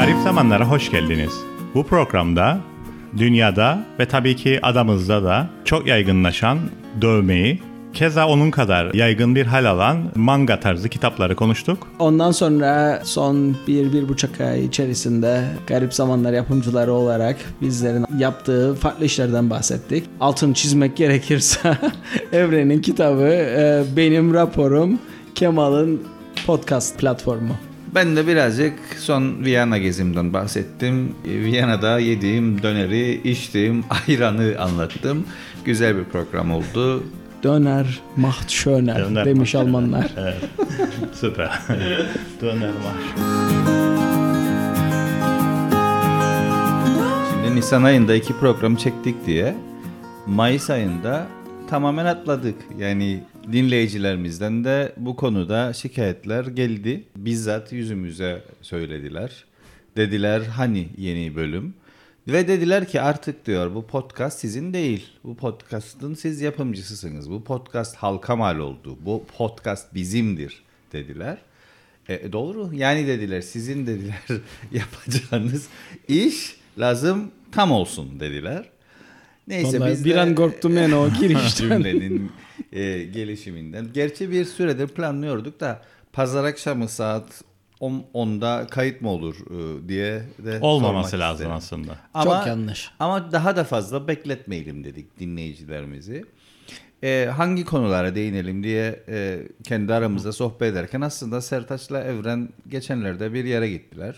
Garip zamanlara hoş geldiniz. Bu programda dünyada ve tabii ki adamızda da çok yaygınlaşan dövmeyi, keza onun kadar yaygın bir hal alan manga tarzı kitapları konuştuk. Ondan sonra son bir, bir buçuk ay içerisinde Garip Zamanlar yapımcıları olarak bizlerin yaptığı farklı işlerden bahsettik. Altın çizmek gerekirse Evren'in kitabı, e, benim raporum, Kemal'ın podcast platformu. Ben de birazcık son Viyana gezimden bahsettim. Viyana'da yediğim döneri, içtiğim ayranı anlattım. Güzel bir program oldu. Döner, macht schöner Döner, demiş macht Almanlar. Evet. Süper. Döner maaş. Şimdi Nisan ayında iki program çektik diye Mayıs ayında tamamen atladık. Yani dinleyicilerimizden de bu konuda şikayetler geldi. Bizzat yüzümüze söylediler. Dediler hani yeni bölüm. Ve dediler ki artık diyor bu podcast sizin değil. Bu podcast'ın siz yapımcısısınız. Bu podcast halka mal oldu. Bu podcast bizimdir dediler. E, doğru. Yani dediler sizin dediler yapacağınız iş lazım tam olsun dediler. Neyse Vallahi biz bir de- an korktum yani o girişten. cümlenin e, gelişiminden. Gerçi bir süredir planlıyorduk da pazar akşamı saat 10 10'da kayıt mı olur e, diye de Olmaması lazım isterim. aslında. Ama, Çok yanlış. Ama daha da fazla bekletmeyelim dedik dinleyicilerimizi. E, hangi konulara değinelim diye e, kendi aramızda sohbet ederken aslında Sertaç'la Evren geçenlerde bir yere gittiler.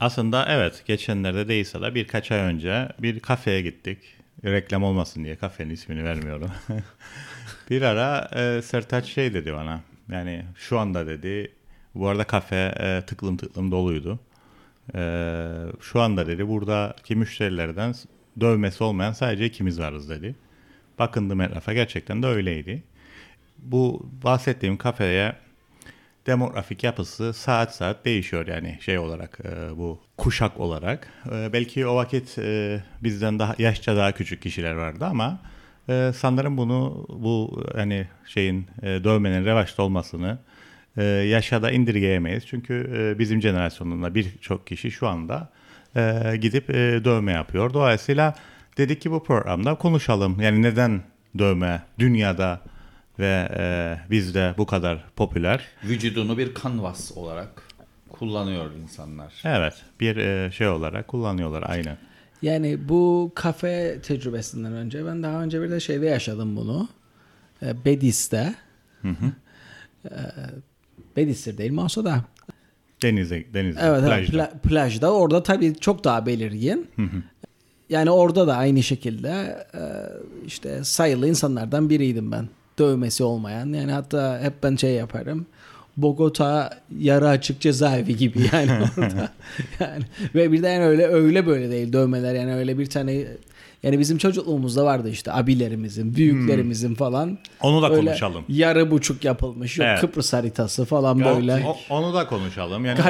Aslında evet geçenlerde değilse de birkaç ay önce bir kafeye gittik. Reklam olmasın diye kafenin ismini vermiyorum. bir ara e, Sertaç şey dedi bana. Yani şu anda dedi bu arada kafe e, tıklım tıklım doluydu. E, şu anda dedi buradaki müşterilerden dövmesi olmayan sadece ikimiz varız dedi. Bakındım etrafa gerçekten de öyleydi. Bu bahsettiğim kafeye demografik yapısı saat saat değişiyor yani şey olarak e, bu kuşak olarak. E, belki o vakit e, bizden daha yaşça daha küçük kişiler vardı ama e, sanırım bunu bu hani şeyin e, dövmenin revaçta olmasını e, yaşa da indirgeyemeyiz. Çünkü e, bizim jenerasyonunda birçok kişi şu anda e, gidip e, dövme yapıyor. Dolayısıyla dedik ki bu programda konuşalım. Yani neden dövme dünyada ve e, bizde bu kadar popüler. Vücudunu bir kanvas olarak kullanıyor insanlar. Evet bir e, şey olarak kullanıyorlar aynen. Yani bu kafe tecrübesinden önce ben daha önce bir de şeyde yaşadım bunu. E, Bedis'te. E, Bedis'tir değil mi olsa da. Denize, denize, Evet, evet plajda. pla- plajda. Orada tabii çok daha belirgin. yani orada da aynı şekilde e, işte sayılı insanlardan biriydim ben. Dövmesi olmayan. Yani hatta hep ben şey yaparım. Bogota yarı açık cezaevi gibi yani orada. yani ve bir de yani öyle öyle böyle değil dövmeler yani öyle bir tane yani bizim çocukluğumuzda vardı işte abilerimizin, büyüklerimizin falan. Onu da Öyle konuşalım. Yarı buçuk yapılmış. Yok Evet. Kıbrıs haritası falan böyle. O- onu da konuşalım. Yani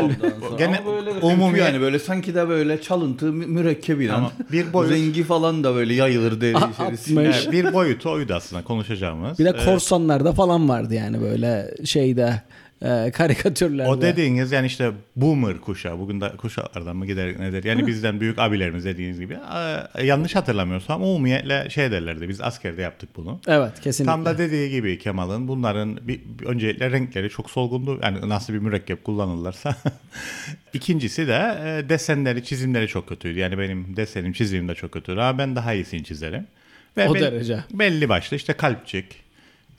o- gene böyle umumi yani böyle sanki de böyle çalıntı mü- mürekkebiyle Ama bir boyut- rengi falan da böyle yayılır deri içerisinde. Evet, bir boyutu oydu aslında konuşacağımız. Bir de Ee, korsanlarda falan vardı yani böyle şeyde e, karikatürlerde. O dediğiniz yani işte boomer kuşağı, bugün de kuşaklardan mı gider nedir? Yani bizden büyük abilerimiz dediğiniz gibi. Ee, yanlış hatırlamıyorsam umumiyetle şey derlerdi, biz askerde yaptık bunu. Evet kesinlikle. Tam da dediği gibi Kemal'ın bunların bir, bir- öncelikle renkleri çok solgundu. Yani nasıl bir mürekkep kullanırlarsa. İkincisi de e, desenleri, çizimleri çok kötüydü. Yani benim desenim, çizimim de çok kötüydü. Ama ben daha iyisini çizerim. Ve O bel- derece. Belli başlı işte kalpçik,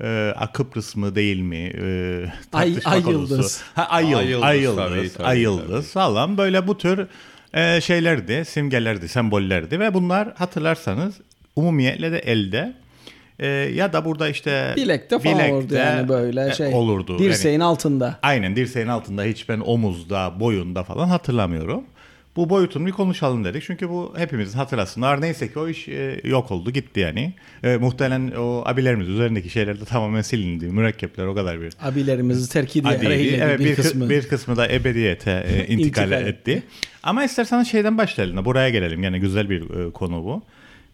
e, a, Kıbrıs mı değil mi? E, Ay- ay konusu. yıldız. Ha, ay, Ay yıldız, ay yıldız, tabii, tabii, ay yıldız falan böyle bu tür e, şeylerdi, simgelerdi, sembollerdi ve bunlar hatırlarsanız umumiyetle de elde e, ya da burada işte Bilekte falan olurdu yani böyle e, şey. olurdu. Yani- Dirseğin altında. Aynen dirseğin altında hiç ben omuzda, boyunda falan hatırlamıyorum. Bu boyutunu bir konuşalım dedik. Çünkü bu hepimizin hatırlasın. Ar neyse ki o iş e, yok oldu gitti yani. E, muhtemelen o abilerimiz üzerindeki şeyler de tamamen silindi. Mürekkepler o kadar bir Abilerimizi terk eyledi Evet, bir, bir, kısmı. bir kısmı da ebediyete e, intikal İntikal etti. Ama isterseniz şeyden başlayalım. Buraya gelelim. Yani güzel bir e, konu bu.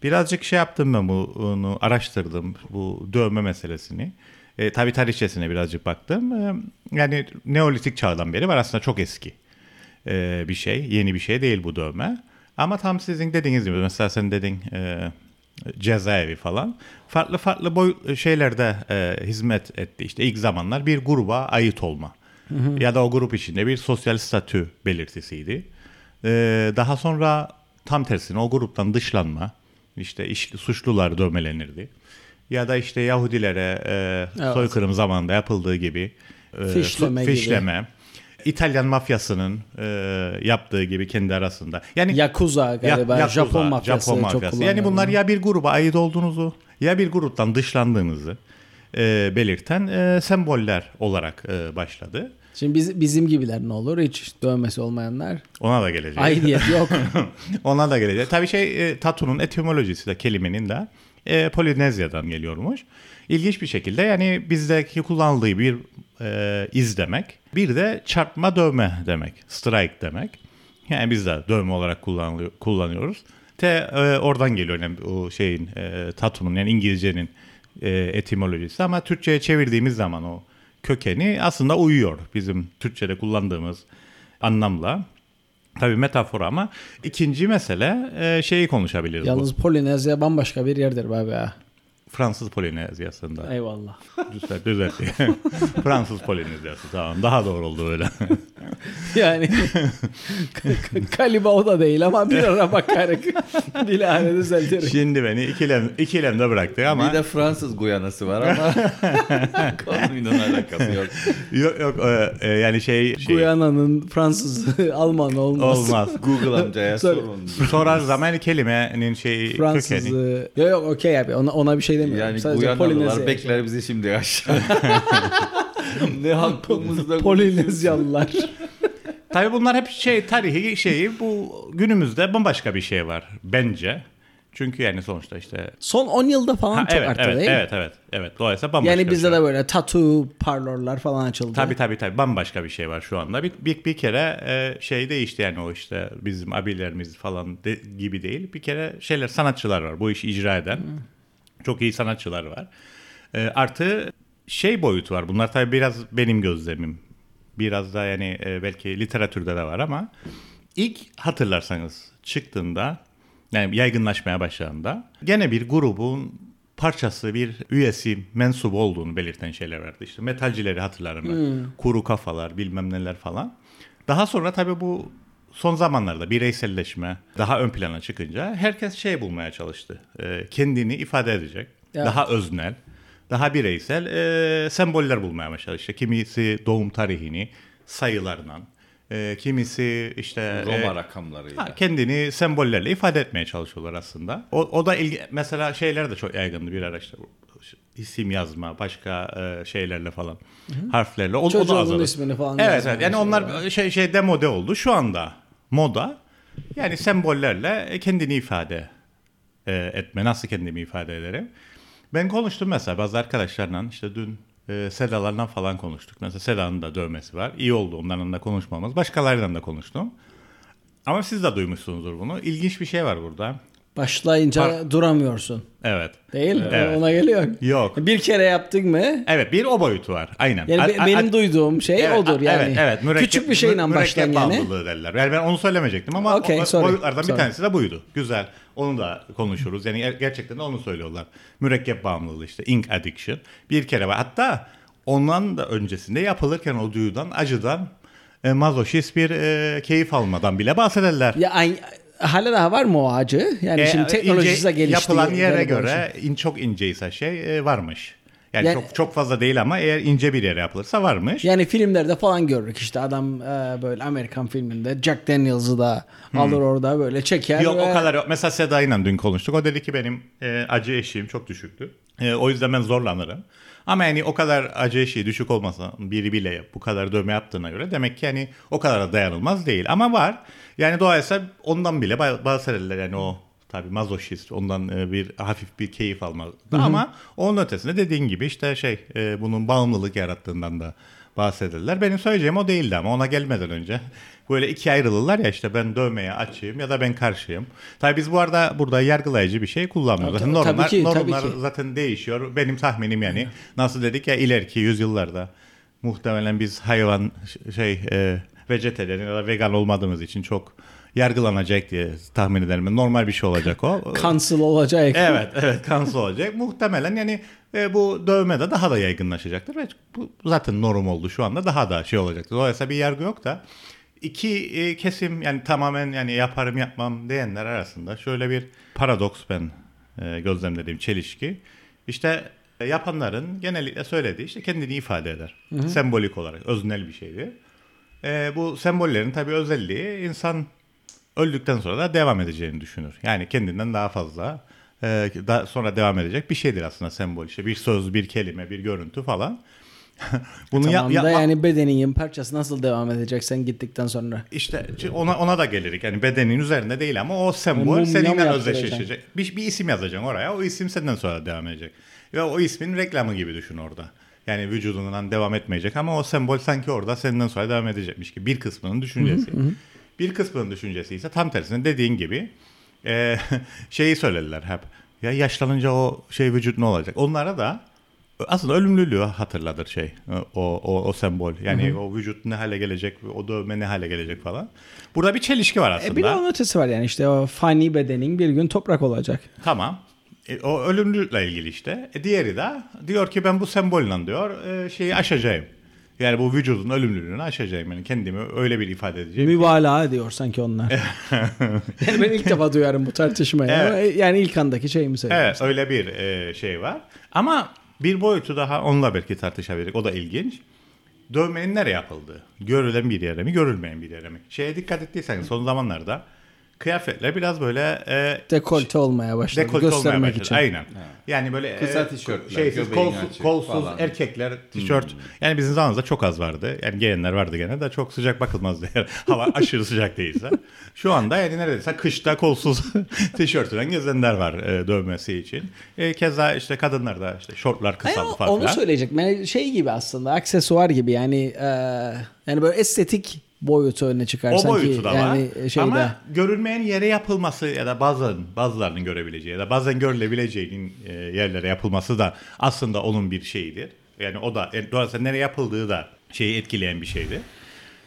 Birazcık şey yaptım ben bunu araştırdım bu dövme meselesini. E, tabii tarihçesine birazcık baktım. E, yani Neolitik çağdan beri var aslında çok eski. E, bir şey. Yeni bir şey değil bu dövme. Ama tam sizin dediğiniz gibi mesela sen dedin e, cezaevi falan. Farklı farklı boy şeylerde e, hizmet etti. İşte ilk zamanlar bir gruba ait olma. Ya da o grup içinde bir sosyal statü belirtisiydi. E, daha sonra tam tersine o gruptan dışlanma. İşte iş, suçlular dövmelenirdi. Ya da işte Yahudilere e, Evet. soykırım zamanında yapıldığı gibi e, Fişleme fişleme. İtalyan mafyasının e, yaptığı gibi kendi arasında. Yani Yakuza galiba. Ya- Yakuza, Japon mafyası Japon çok mafyası. Yani kullanılıyor. bunlar ya bir gruba ait olduğunuzu ya bir gruptan dışlandığınızı e, belirten e, semboller olarak e, başladı. Şimdi biz, bizim gibiler ne olur? Hiç dövmesi olmayanlar. Ona da geleceğiz. Aidiyet yok. Ona da geleceğiz. Tabii şey e, tatunun etimolojisi de kelimenin de e, Polinezya'dan geliyormuş. İlginç bir şekilde yani bizdeki kullanıldığı bir e, iz demek. Bir de çarpma dövme demek. Strike demek. Yani biz de dövme olarak kullanıyoruz. Te e, oradan geliyor yani o şeyin e, tatunun yani İngilizcenin e, etimolojisi ama Türkçe'ye çevirdiğimiz zaman o kökeni aslında uyuyor bizim Türkçe'de kullandığımız anlamla. Tabii metafor ama ikinci mesele e, şeyi konuşabiliriz. Yalnız bu. Polinezya bambaşka bir yerdir abi. Fransız Polinezyası'nda. Eyvallah. Düzelt, düzeltti. Fransız Polinezyası tamam daha doğru oldu öyle. Yani kaliba o da değil ama bir ara bakarak bilahare düzeltirim. Şimdi beni ikilem, ikilemde bıraktı ama Bir de Fransız Guyanası var ama konuyla alakası yok. yok yok e, e, yani şey, şey Guyana'nın Fransız Alman olmaz. olmaz. Google amcaya sorun. Sorar zaman kelimenin şeyi kökeni. Fransızı. Yok yok okey abi ona, ona bir şey demiyorum. Yani Sadece Guyanalılar bekler bizi şimdi aşağı. ne hakkımızda Polinezyalılar. Tabii bunlar hep şey tarihi şeyi bu günümüzde bambaşka bir şey var bence. Çünkü yani sonuçta işte Son 10 yılda falan Ha, çok evet, arttı evet, değil mi? evet, evet, evet. Dolayısıyla bambaşka Yani bizde şey. de böyle tattoo parlorlar falan açıldı. Tabii tabii tabii bambaşka bir şey var şu anda. Bir, bir, bir kere e, şey değişti yani o işte bizim abilerimiz falan de- gibi değil. Bir kere şeyler sanatçılar var bu işi icra eden. Çok iyi sanatçılar var. E, artı şey boyutu var. Bunlar tabii biraz benim gözlemim. Biraz da yani e, belki literatürde de var ama ilk hatırlarsanız çıktığında yani yaygınlaşmaya başladığında gene bir grubun parçası, bir üyesi, mensubu olduğunu belirten şeyler vardı. İşte metalcileri hatırlarım ben. Kuru kafalar, bilmem neler falan. Daha sonra tabii bu son zamanlarda bireyselleşme daha ön plana çıkınca herkes şey bulmaya çalıştı. Ee, kendini ifade edecek, Evet. daha öznel, daha bireysel e, semboller bulmaya başladı. İşte kimisi doğum tarihini sayılarla, e, kimisi işte Roma e, rakamlarıyla. Ha, kendini sembollerle ifade etmeye çalışıyorlar aslında. O, o da ilgi, mesela şeyler de çok yaygındı bir ara işte bu isim yazma başka e, şeylerle falan harflerle o, o da Çocuğunun ismini falan Evet evet yani mesela. onlar şey şey demode oldu. Şu anda moda yani sembollerle kendini ifade e, etme. Nasıl kendimi ifade ederim? Ben konuştum mesela bazı arkadaşlarla işte dün e, Seda'larla falan konuştuk. Mesela Seda'nın da dövmesi var. İyi oldu onlarla da konuşmamız. Başkalarıyla da konuştum. Ama siz de duymuşsunuzdur bunu. İlginç bir şey var burada. Başlayınca duramıyorsun. Evet. Değil mi? Evet. Ona geliyor. Yok. Bir kere yaptık mı? Evet bir o boyutu var. Aynen. Yani A- be- a- benim a- duyduğum şey Evet, odur yani. Evet, evet. Mürekkep- Küçük bir şeyle başlayan mürekkep yani. bağımlılığı derler. Yani ben onu söylemeyecektim ama Okey, o, sorry. boyutlardan bir Sorry. tanesi de buydu. Güzel. Onu da konuşuruz. Yani ger- gerçekten de onu söylüyorlar. Mürekkep bağımlılığı işte ink addiction. Bir kere var. Hatta ondan da öncesinde yapılırken o duyudan, acıdan e, mazoşist bir e, keyif almadan bile bahsederler. Ya aynı, hala daha var mı o acı? Yani E, şimdi teknolojisi de gelişti. Yapılan yere göre in, çok inceyse şey e, varmış. Yani, Yani- çok çok fazla değil ama eğer ince bir yere yapılırsa varmış. Yani filmlerde falan görürük işte adam e, böyle Amerikan filminde Jack Daniels'ı da alır orada böyle çeker. Hmm. Yok ve- o kadar yok. Mesela Seda'yla dün konuştuk. O dedi ki benim e, acı eşiğim çok düşüktü. E, o yüzden ben zorlanırım. Ama yani o kadar acı eşiği düşük olmasa biri bile bu kadar dövme yaptığına göre demek ki yani o kadar da dayanılmaz değil. Ama var. Yani dolayısıyla ondan bile ba- bahsederler yani o tabii mazoşist ondan e, bir hafif bir keyif alma. Ama onun ötesinde dediğin gibi işte şey e, bunun bağımlılık yarattığından da bahsederler. Benim söyleyeceğim o değildi ama ona gelmeden önce böyle iki ayrılırlar ya işte ben dövmeye açayım ya da ben karşıyım. Tabii biz bu arada burada yargılayıcı bir şey kullanmıyoruz. Tabii- normlar, tabii ki, tabii normlar ki. zaten değişiyor. Benim tahminim yani nasıl dedik ya ileriki yüzyıllarda muhtemelen biz hayvan şey e, vejetaryen ya da vegan olmadığımız için çok yargılanacak diye tahmin ederim. Normal bir şey olacak o. Cancel olacak. Evet, evet kanser olacak. Muhtemelen yani e, bu dövme de daha da yaygınlaşacaktır ve bu zaten norm oldu şu anda daha da şey olacaktır. Dolayısıyla bir yargı yok da iki e, kesim yani tamamen yani yaparım yapmam diyenler arasında şöyle bir paradoks ben e, gözlemlediğim çelişki. İşte e, yapanların genellikle söylediği işte kendini ifade eder. Sembolik olarak öznel bir şeydi. E, bu sembollerin tabii özelliği insan öldükten sonra da devam edeceğini düşünür. Yani kendinden daha fazla e, daha sonra devam edecek bir şeydir aslında sembol. İşte bir söz, bir kelime, bir görüntü falan. Bunu yap- Tamam da yapma- yani bedenin parçası nasıl devam edecek sen gittikten sonra? işte ona ona da gelirik. Yani bedenin üzerinde değil ama o sembol mı seninle özdeşleşecek. Bir, bir isim yazacaksın oraya. O isim senden sonra devam edecek. Ve o ismin reklamı gibi düşün orada. Yani vücudundan devam etmeyecek ama o sembol sanki orada senden sonra devam edecekmiş gibi. Bir kısmının düşüncesi. Bir kısmının düşüncesi ise tam tersine dediğin gibi e, şeyi söylediler hep. Ya yaşlanınca o şey vücut ne olacak? Onlara da aslında ölümlülüğü hatırladır şey o o, o sembol. Yani o vücut ne hale gelecek, o dövme ne hale gelecek falan. Burada bir çelişki var aslında. E bir de onun ötesi var yani işte o fani bedenin bir gün toprak olacak. Tamam. E, o ölümlülükle ilgili işte. E, diğeri de diyor ki ben bu sembolle diyor e, şeyi aşacağım. Yani bu vücudun ölümlülüğünü aşacağım. Yani kendimi öyle bir ifade edeceğim. Mübalağa ediyor sanki onlar. yani ben ilk defa duyarım bu tartışmayı. Evet. ama Yani ilk andaki şeyimi söylüyorum. Evet öyle bir e, şey var. Ama bir boyutu daha onunla belki tartışabiliriz. O da ilginç. Dövmenin nereye yapıldığı. Görülen bir yere mi, görülmeyen bir yere mi? Şeye dikkat ettiyseniz son zamanlarda kıyafetler biraz böyle e, Dekolte olmaya başladı. dekolte olmaya göstermek başladı. için. Aynen. Yani böyle Kısa e, tişörtler, şeysiz, göbeğin kolsuz, kolsuz falan. erkekler tişört. Yani bizim zamanımızda çok az vardı. Yani giyenler vardı gene de çok sıcak bakılmazdı eğer hava aşırı sıcak değilse. Şu anda yani neredeyse kışta kolsuz tişörtüyle gezenler var e, dövmesi için. E, keza işte kadınlar da işte şortlar kısaldı o- falan. onu söyleyecek. Yani şey gibi aslında aksesuar gibi yani e, yani böyle estetik boyutu öne çıkar O sanki. boyutu da yani var. şeyde. Ama görülmeyen yere yapılması ya da bazen bazılarının görebileceği ya da bazen görülebileceğinin e, yerlere yapılması da aslında onun bir şeyidir. Yani o da e, dolayısıyla nereye yapıldığı da şeyi etkileyen bir şeydi.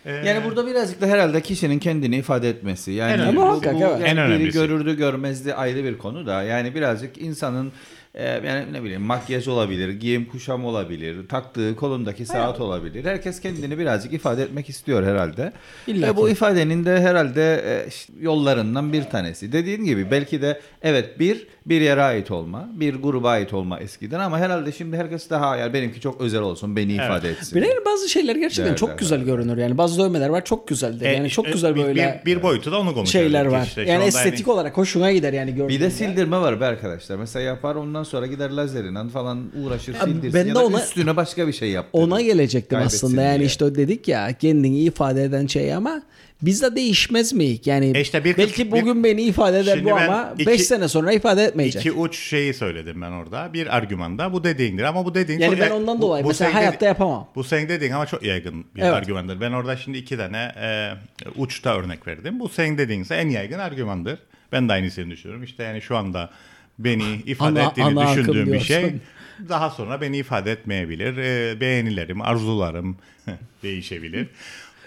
E, Yani burada birazcık da herhalde kişinin kendini ifade etmesi. Yani En bu- bu, evet. yani En önemlisi. görürdü görmezdi ayrı bir konu da. Yani birazcık insanın yani ne bileyim makyaj olabilir, giyim kuşam olabilir, taktığı kolundaki saat olabilir. Herkes kendini birazcık ifade etmek istiyor herhalde. İlla Ve bu ifadenin de herhalde e, yollarından bir tanesi. Dediğin gibi belki de evet bir bir yere ait olma, bir gruba ait olma eskiden ama herhalde şimdi herkes daha yani benimki çok özel olsun, beni ifade etsin. Bir de yani bazı şeyler gerçekten Derler, çok güzel görünür. Yani bazı dövmeler var çok güzeldir. e, Yani çok e, güzel bir- böyle bir, bir boyutu da onu konuşuyoruz. şeyler var. İşte yani estetik olarak hoşuna gider yani gördüğünde. Bir de sildirme var be arkadaşlar. Mesela yapar ondan sonra gider lazerinden falan uğraşır Abi sildirsin. ben ya de da ona- üstüne başka bir şey yaptırır. Ona gelecektim Kaybetsin aslında. Yani diye. işte dedik ya kendini ifade eden şey ama bizde değişmez mi? Yani E işte bir kız- belki bugün beni ifade eder Şimdi bu ama iki- 5 sene sonra ifade etmeyecek. İki uç şeyi söyledim ben orada. Bir argümanda bu dediğindir ama bu dediğin Yani çok ben ya- ondan bu- dolayı bu mesela hayatta dedi- yapamam. Bu senin dediğin ama çok yaygın bir Evet. argümandır. Ben orada şimdi iki tane e, uçta örnek verdim. Bu senin dediğinse en yaygın argümandır. Ben de aynısını düşünüyorum. İşte yani şu anda beni ifade Ana- ettiğini ana düşündüğüm bir şey daha sonra beni ifade etmeyebilir. E, beğenilerim, arzularım değişebilir.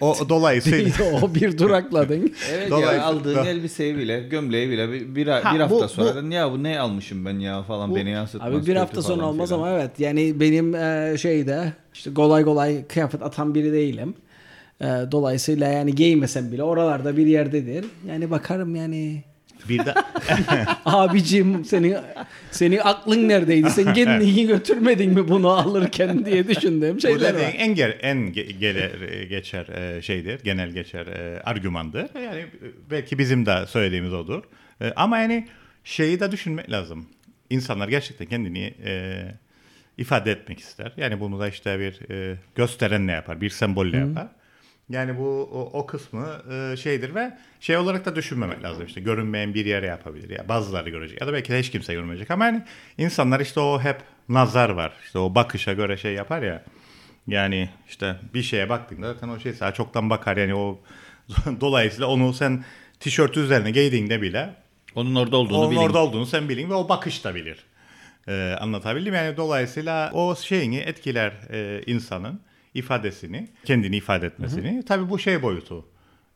O dolayısıyla o bir durakladın. Evet Dolayısıyla- ya aldığın elbiseyi bile, gömleği bile bir, bir, Ha, bir hafta bu- sonra ya bu ne almışım ben ya falan beni yansıtmaz. Abi bir hafta sonra falan olmaz filan. ama evet. Yani benim e, şeyde işte kolay kolay kıyafet atan biri değilim. E, dolayısıyla yani giymesem bile oralarda bir yerdedir. Yani bakarım yani bir de abicim senin senin aklın neredeydi? Sen kendini götürmedin mi bunu alırken diye düşündüğüm şeyler var. en ge- en ge- gelir, geçer e, şeydir, genel geçer e, argümandır. Yani e, belki bizim de söylediğimiz odur. Ama yani şeyi de düşünmek lazım. İnsanlar gerçekten kendini e, ifade etmek ister. Yani bunu da işte bir e, gösteren ne yapar, bir sembolle yapar. Yani bu o, o kısmı e, şeydir ve şey olarak da düşünmemek lazım. İşte görünmeyen bir yere yapabilir ya bazıları görecek ya da belki de hiç kimse görmeyecek. Ama yani insanlar işte o hep nazar var. İşte o bakışa göre şey yapar ya. Yani işte bir şeye baktığında zaten o şey sana çoktan bakar. Yani o dolayısıyla onu sen tişörtü üzerine giydiğinde bile Onun orada olduğunu onun bilin. orada olduğunu sen bilin ve o bakış da bilir. Ee, anlatabildim yani dolayısıyla o şeyini etkiler e, insanın ifadesini, kendini ifade etmesini. Tabii bu şey boyutu.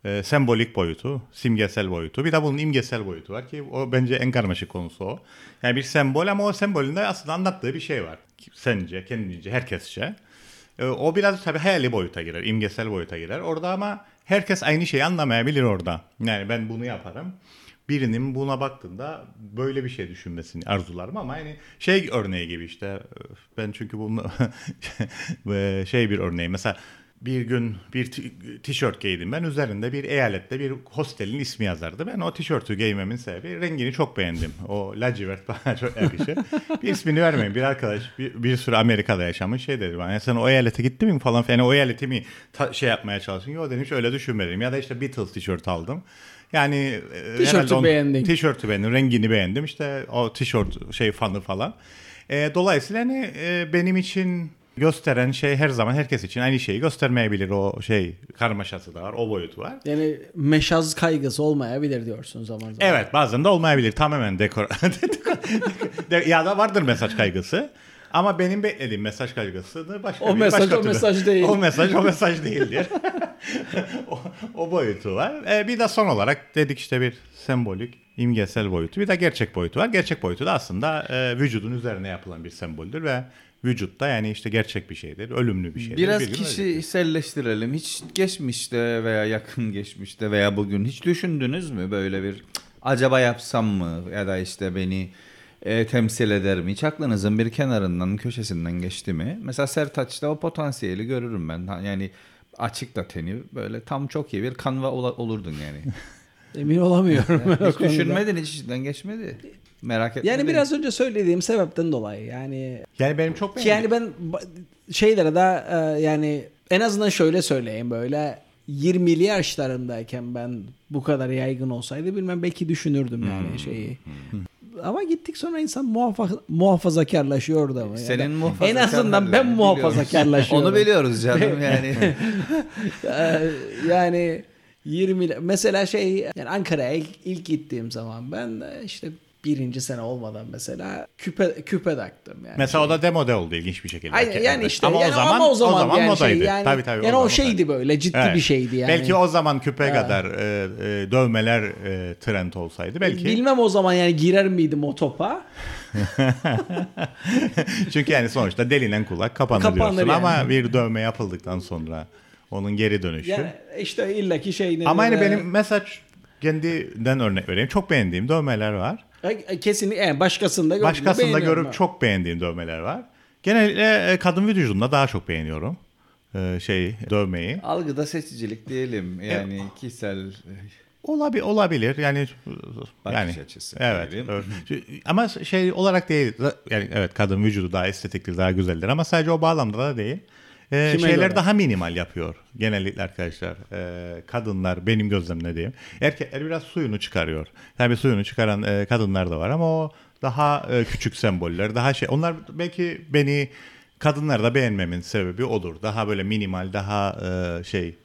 e, sembolik boyutu, simgesel boyutu. Bir de bunun imgesel boyutu var ki o bence en karmaşık konusu o. Yani bir sembol ama o sembolün de aslında anlattığı bir şey var. Sence, kendince, herkesçe. E, o biraz tabii hayali boyuta girer, imgesel boyuta girer. Orada ama herkes aynı şeyi anlamayabilir orada. Yani ben bunu yaparım. Birinin buna baktığında böyle bir şey düşünmesini arzularım ama yani şey örneği gibi işte ben çünkü bunu şey bir örneği mesela bir gün bir tişört giydim ben üzerinde bir eyalette bir hostelin ismi yazardı. Ben o tişörtü giymemin sebebi rengini çok beğendim. O lacivert bana çok yakışır. bir ismini vermeyin. Bir arkadaş bir, bir süre Amerika'da yaşamış şey dedi bana. "Ya sen o eyalete gittin mi falan. Yani o eyaleti mi ta- şey yapmaya çalıştın? Yok dedim hiç öyle düşünmedim. Ya da işte Beatles tişört aldım. Yani e, Tişörtü beğendin. Tişörtü beğendim. Rengini beğendim. İşte o tişört şey fanı falan. E, dolayısıyla hani e, benim için gösteren şey her zaman herkes için aynı şeyi göstermeyebilir. O şey karmaşası da var. O boyutu var. Yani meşaz kaygısı olmayabilir diyorsun zaman zaman. Evet bazen de olmayabilir. Tamamen dekor. De- ya da vardır mesaj kaygısı. Ama benim beklediğim mesaj kaygısı başka O bir mesaj başka o türlü. mesaj değil. O mesaj o mesaj değildir. o, o boyutu var. E, bir de son olarak dedik işte bir sembolik, imgesel boyutu. Bir de gerçek boyutu var. Gerçek boyutu da aslında e, vücudun üzerine yapılan bir semboldür ve vücutta yani işte gerçek bir şeydir, ölümlü bir şeydir. Biraz Bir kişiselleştirelim. Hiç geçmişte veya yakın geçmişte veya bugün hiç düşündünüz mü böyle bir "Cık, acaba yapsam mı ya da işte beni e, temsil eder mi? Hiç aklınızın bir kenarından köşesinden geçti mi? Mesela Sertaç'ta o potansiyeli görürüm ben. Yani açık da teni böyle tam çok iyi bir kanva ola- olurdun yani. Emin olamıyorum. o hiç konuda. düşünmedin hiç içinden geçmedi. Merak etme. Yani biraz önce söylediğim sebepten dolayı yani Yani benim çok ki yani ben şeylere de e, yani en azından şöyle söyleyeyim böyle 20'li yaşlarındayken ben bu kadar yaygın olsaydı bilmem belki düşünürdüm yani şeyi. Ama gittik sonra insan muhafa- muhafazakarlaşıyor da mı? Ya Senin En azından ben muhafazakarlaşıyorum. Onu biliyoruz canım yani. Ee, yani 20 mesela şey yani Ankara'ya ilk, ilk gittiğim zaman ben işte birinci sene olmadan mesela küpe küpe taktım yani. Mesela o da demode oldu ilginç bir şekilde. Aynen, yani işte ama yani o zaman ama o zaman, yani modaydı. şey yani, tabii tabii. yani o, zaman şeydi modaydı. böyle ciddi Evet. bir şeydi yani. Belki o zaman küpe kadar e, e, dövmeler e, trend olsaydı belki. Bilmem o zaman yani girer miydim o topa? Çünkü yani sonuçta delinen kulak kapanır, Kapanır diyorsun yani. ama bir dövme yapıldıktan sonra onun geri dönüşü. Yani işte illaki şey ne ama yani benim mesaj kendiden örnek vereyim. Çok beğendiğim dövmeler var. E, kesinlikle yani başkasında gördüm, Başkasında görüp ben. çok beğendiğim dövmeler var. Genellikle e, kadın vücudunda daha çok beğeniyorum. E, şey dövmeyi. Algıda seçicilik diyelim. Yani kişisel Olabilir, olabilir. Yani Bakış yani açısı Evet. evet. Ama şey olarak değil. Yani evet kadın vücudu daha estetiktir, daha güzeldir ama sadece o bağlamda da değil. Kime şeyler göre? daha minimal yapıyor genellikle arkadaşlar. Ee, kadınlar benim gözlemlediğim. Erkekler biraz suyunu çıkarıyor. Tabii suyunu çıkaran e, kadınlar da var ama o daha e, küçük semboller, daha şey. Onlar belki beni kadınlarda beğenmemin sebebi odur. Daha böyle minimal, daha e, şey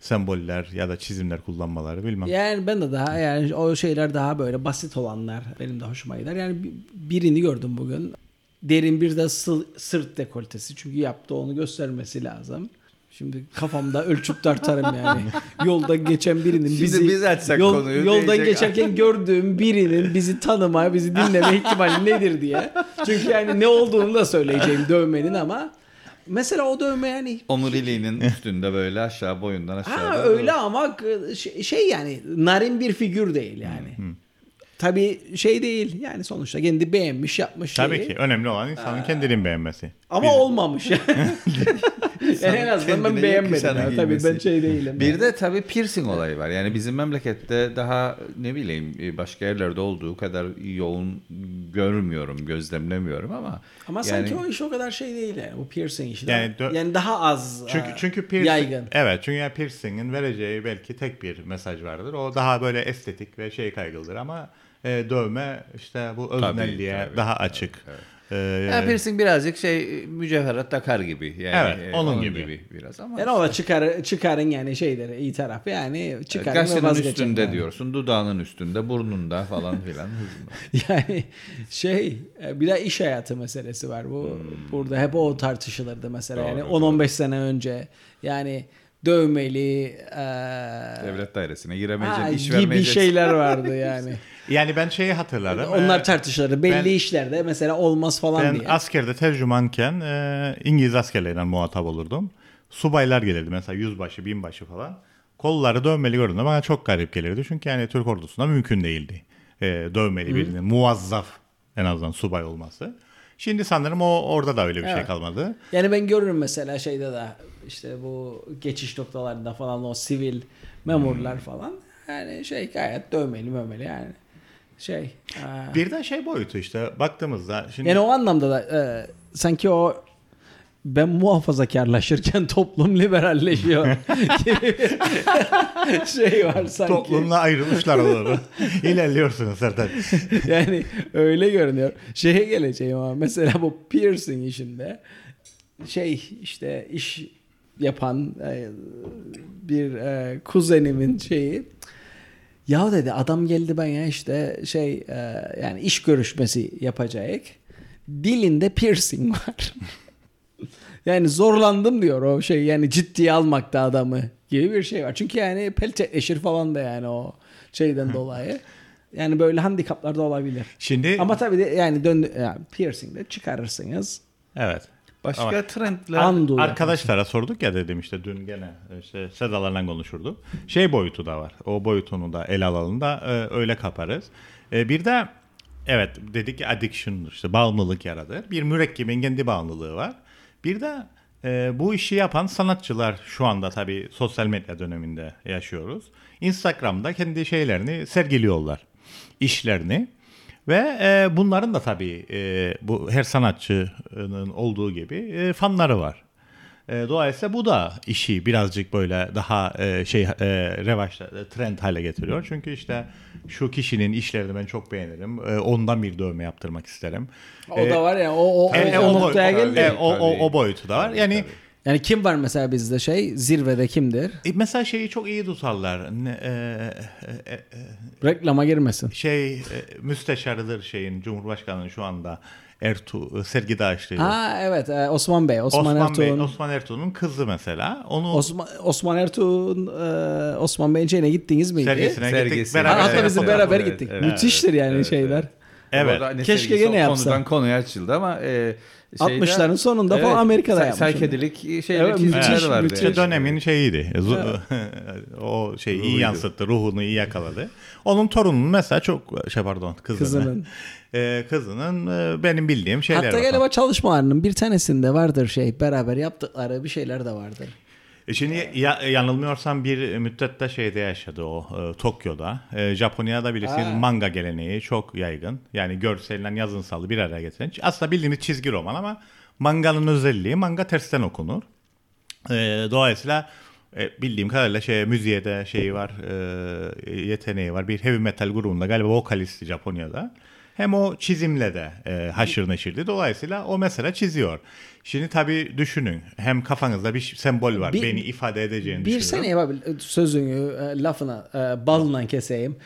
semboller ya da çizimler kullanmaları bilmem. Yani ben de daha yani o şeyler daha böyle basit olanlar benim de hoşuma gider. Yani bi- birini gördüm bugün. Derin bir de sı- sırt dekoltesi. Çünkü yaptı onu göstermesi lazım. Şimdi kafamda ölçüp tartarım yani. Yolda geçen birinin Şimdi bizi biz açsak yol- konuyu yoldan diyecek. geçerken gördüğüm birinin bizi tanıma, bizi dinleme ihtimali nedir diye. Çünkü yani ne olduğunu da söyleyeceğim dövmenin ama mesela o dövme yani omuriliğinin üstünde böyle aşağı boyundan aşağı. Ha öyle ama şey, şey yani narin bir figür değil yani. Tabii şey değil yani sonuçta kendi beğenmiş yapmış Tabii şeyi. ki önemli olan insanın kendini beğenmesi. Ama olmamış yani. en azından ben kendine beğenmedim. yakışanı ya. Tabii ben giymesi. şey değilim. Bir yani. de tabii piercing olayı var. Yani bizim memlekette daha ne bileyim e, başka yerlerde olduğu kadar yoğun görmüyorum, gözlemlemiyorum ama Ama yani, sanki o iş o kadar şey değil yani. Bu piercing işi. Yani Yani, dö- yani daha az Çünkü e, çünkü piercing yaygın. evet çünkü yani piercing'in vereceği belki tek bir mesaj vardır. O daha böyle estetik ve şey kaygılıdır ama e, dövme işte bu öznelliğe tabii, daha tabii, açık. evet. Ee, Ya piercing birazcık şey mücevherat takar gibi. Yani, Evet, e, onun gibi. biraz ama. Yani o da çıkar, çıkarın yani şeyleri iyi tarafı yani çıkarın ve Kaşının vazgeçin. üstünde yani. diyorsun, dudağının üstünde, burnunda falan filan. Yani şey e, bir de iş hayatı meselesi var. Bu burada hep o tartışılırdı mesela. Doğru, yani doğru. 10-15 sene önce yani dövmeli e, Devlet dairesine ha, giremeyeceksin, iş gibi vermeyeceksin. şeyler vardı yani. Yani ben şeyi hatırlarım. Onlar Ee, tartışılırdı. Belli ben- işlerde mesela olmaz falan Ben diye. askerde tercümanken e, İngiliz askerleriyle muhatap olurdum. Subaylar gelirdi mesela yüzbaşı, binbaşı falan. Kolları dövmeli gördüğümde bana çok garip gelirdi. Çünkü yani Türk ordusunda mümkün değildi. E, dövmeli birinin muvazzaf en azından subay olması. Şimdi sanırım o orada da öyle bir şey Evet. kalmadı. Yani ben görürüm mesela şeyde de işte bu geçiş noktalarında falan o sivil memurlar falan. Yani şey gayet dövmeli mövmeli yani. Şey. e, Bir de şey boyutu işte baktığımızda şimdi Yani o anlamda da e, sanki o ben muhafazakarlaşırken toplum liberalleşiyor gibi şey var sanki. toplumla ayrılmışlar doğru. İlerliyorsunuz Sertaç. Yani öyle görünüyor. Şeye geleceğim ama mesela bu piercing işinde şey işte iş yapan e, bir e, kuzenimin şeyi ya dedi adam geldi ben ya işte şey e, yani iş görüşmesi yapacak. Dilinde piercing var. yani zorlandım diyor o şey yani ciddiye almakta adamı gibi bir şey var. Çünkü yani peltekleşir falan da yani o şeyden dolayı. Yani böyle handikaplar da olabilir. Şimdi Ama tabii de yani dön yani piercing de çıkarırsınız. evet. Başka Ama- trendler... Undo Arkadaşlara sorduk ya dedim işte dün gene işte Sedalarla konuşurdu. Şey boyutu da var. O boyutunu da ele alalım da e, öyle kaparız. E, bir de evet dedik ki addiction işte bağımlılık yaratır. Bir mürekkebin kendi bağımlılığı var. Bir de e, bu işi yapan sanatçılar şu anda tabii sosyal medya döneminde yaşıyoruz. Instagram'da kendi şeylerini sergiliyorlar. işlerini. Ve e, bunların da tabii e, bu her sanatçının olduğu gibi e, fanları var. E, dolayısıyla bu da işi birazcık böyle daha e, şey e, revaçta e, trend hale getiriyor. Çünkü işte şu kişinin işlerini ben çok beğenirim. E, ondan bir dövme yaptırmak isterim. O da var ya o o, E, e, o, o, geldi. e, o, o, Tabii. o boyutu da var. Yani Yani kim var mesela bizde şey zirvede kimdir? e, mesela şeyi çok iyi tutarlar. Ne, e, e, e, Reklama girmesin. şey e, müsteşarıdır şeyin Cumhurbaşkanı'nın şu anda Ertuğ Sergi Dağışlı. Ha evet e, Osman Bey. Osman, Osman, Bey, Ertuğ'un Osman Ertuğ'un kızı mesela. Onu Osman, Osman Ertuğ'un e, Osman Bey'in şeyine gittiniz miydi? sergisine gittik. Sergisine. Beraber Ha, hatta Evet, bizim beraber evet, gittik. evet, Müthiştir yani evet, şeyler. evet. Evet. Hani Keşke gene yapsa. Konudan konuya açıldı ama e, şeyde- 60'ların sonunda falan Amerika'da yapmış Saykedelik şeyler Evet, müthiş, vardı. müthiş. yani. Dönemin şeyiydi. Zu- o şey iyi Ruhuydu. yansıttı, ruhunu iyi yakaladı. Onun torununun mesela çok şey pardon kızının. Kızının. Ee, kızının e, benim bildiğim şeyler Hatta var. galiba çalışmalarının bir tanesinde vardır şey beraber yaptıkları bir şeyler de vardır. E Şimdi ya, yanılmıyorsam bir müddette şeyde yaşadı o e, Tokyo'da. E, Japonya'da bilirsiniz Ha. manga geleneği çok yaygın. Yani görselle yazınsalı bir araya getiren. Aslında bildiğimiz çizgi roman ama manganın özelliği manga tersten okunur. E, dolayısıyla e, bildiğim kadarıyla şey müziğe de şeyi var, e, yeteneği var. Bir heavy metal grubunda galiba vokalisti Japonya'da. Hem o çizimle de e, haşır neşirdi. Dolayısıyla o mesela çiziyor. Şimdi tabii düşünün. Hem kafanızda bir sembol var. Bir- beni ifade edeceğini Bir düşünüyorum. sene yapabilir. Sözünü, e, lafına, e, balından keseyim.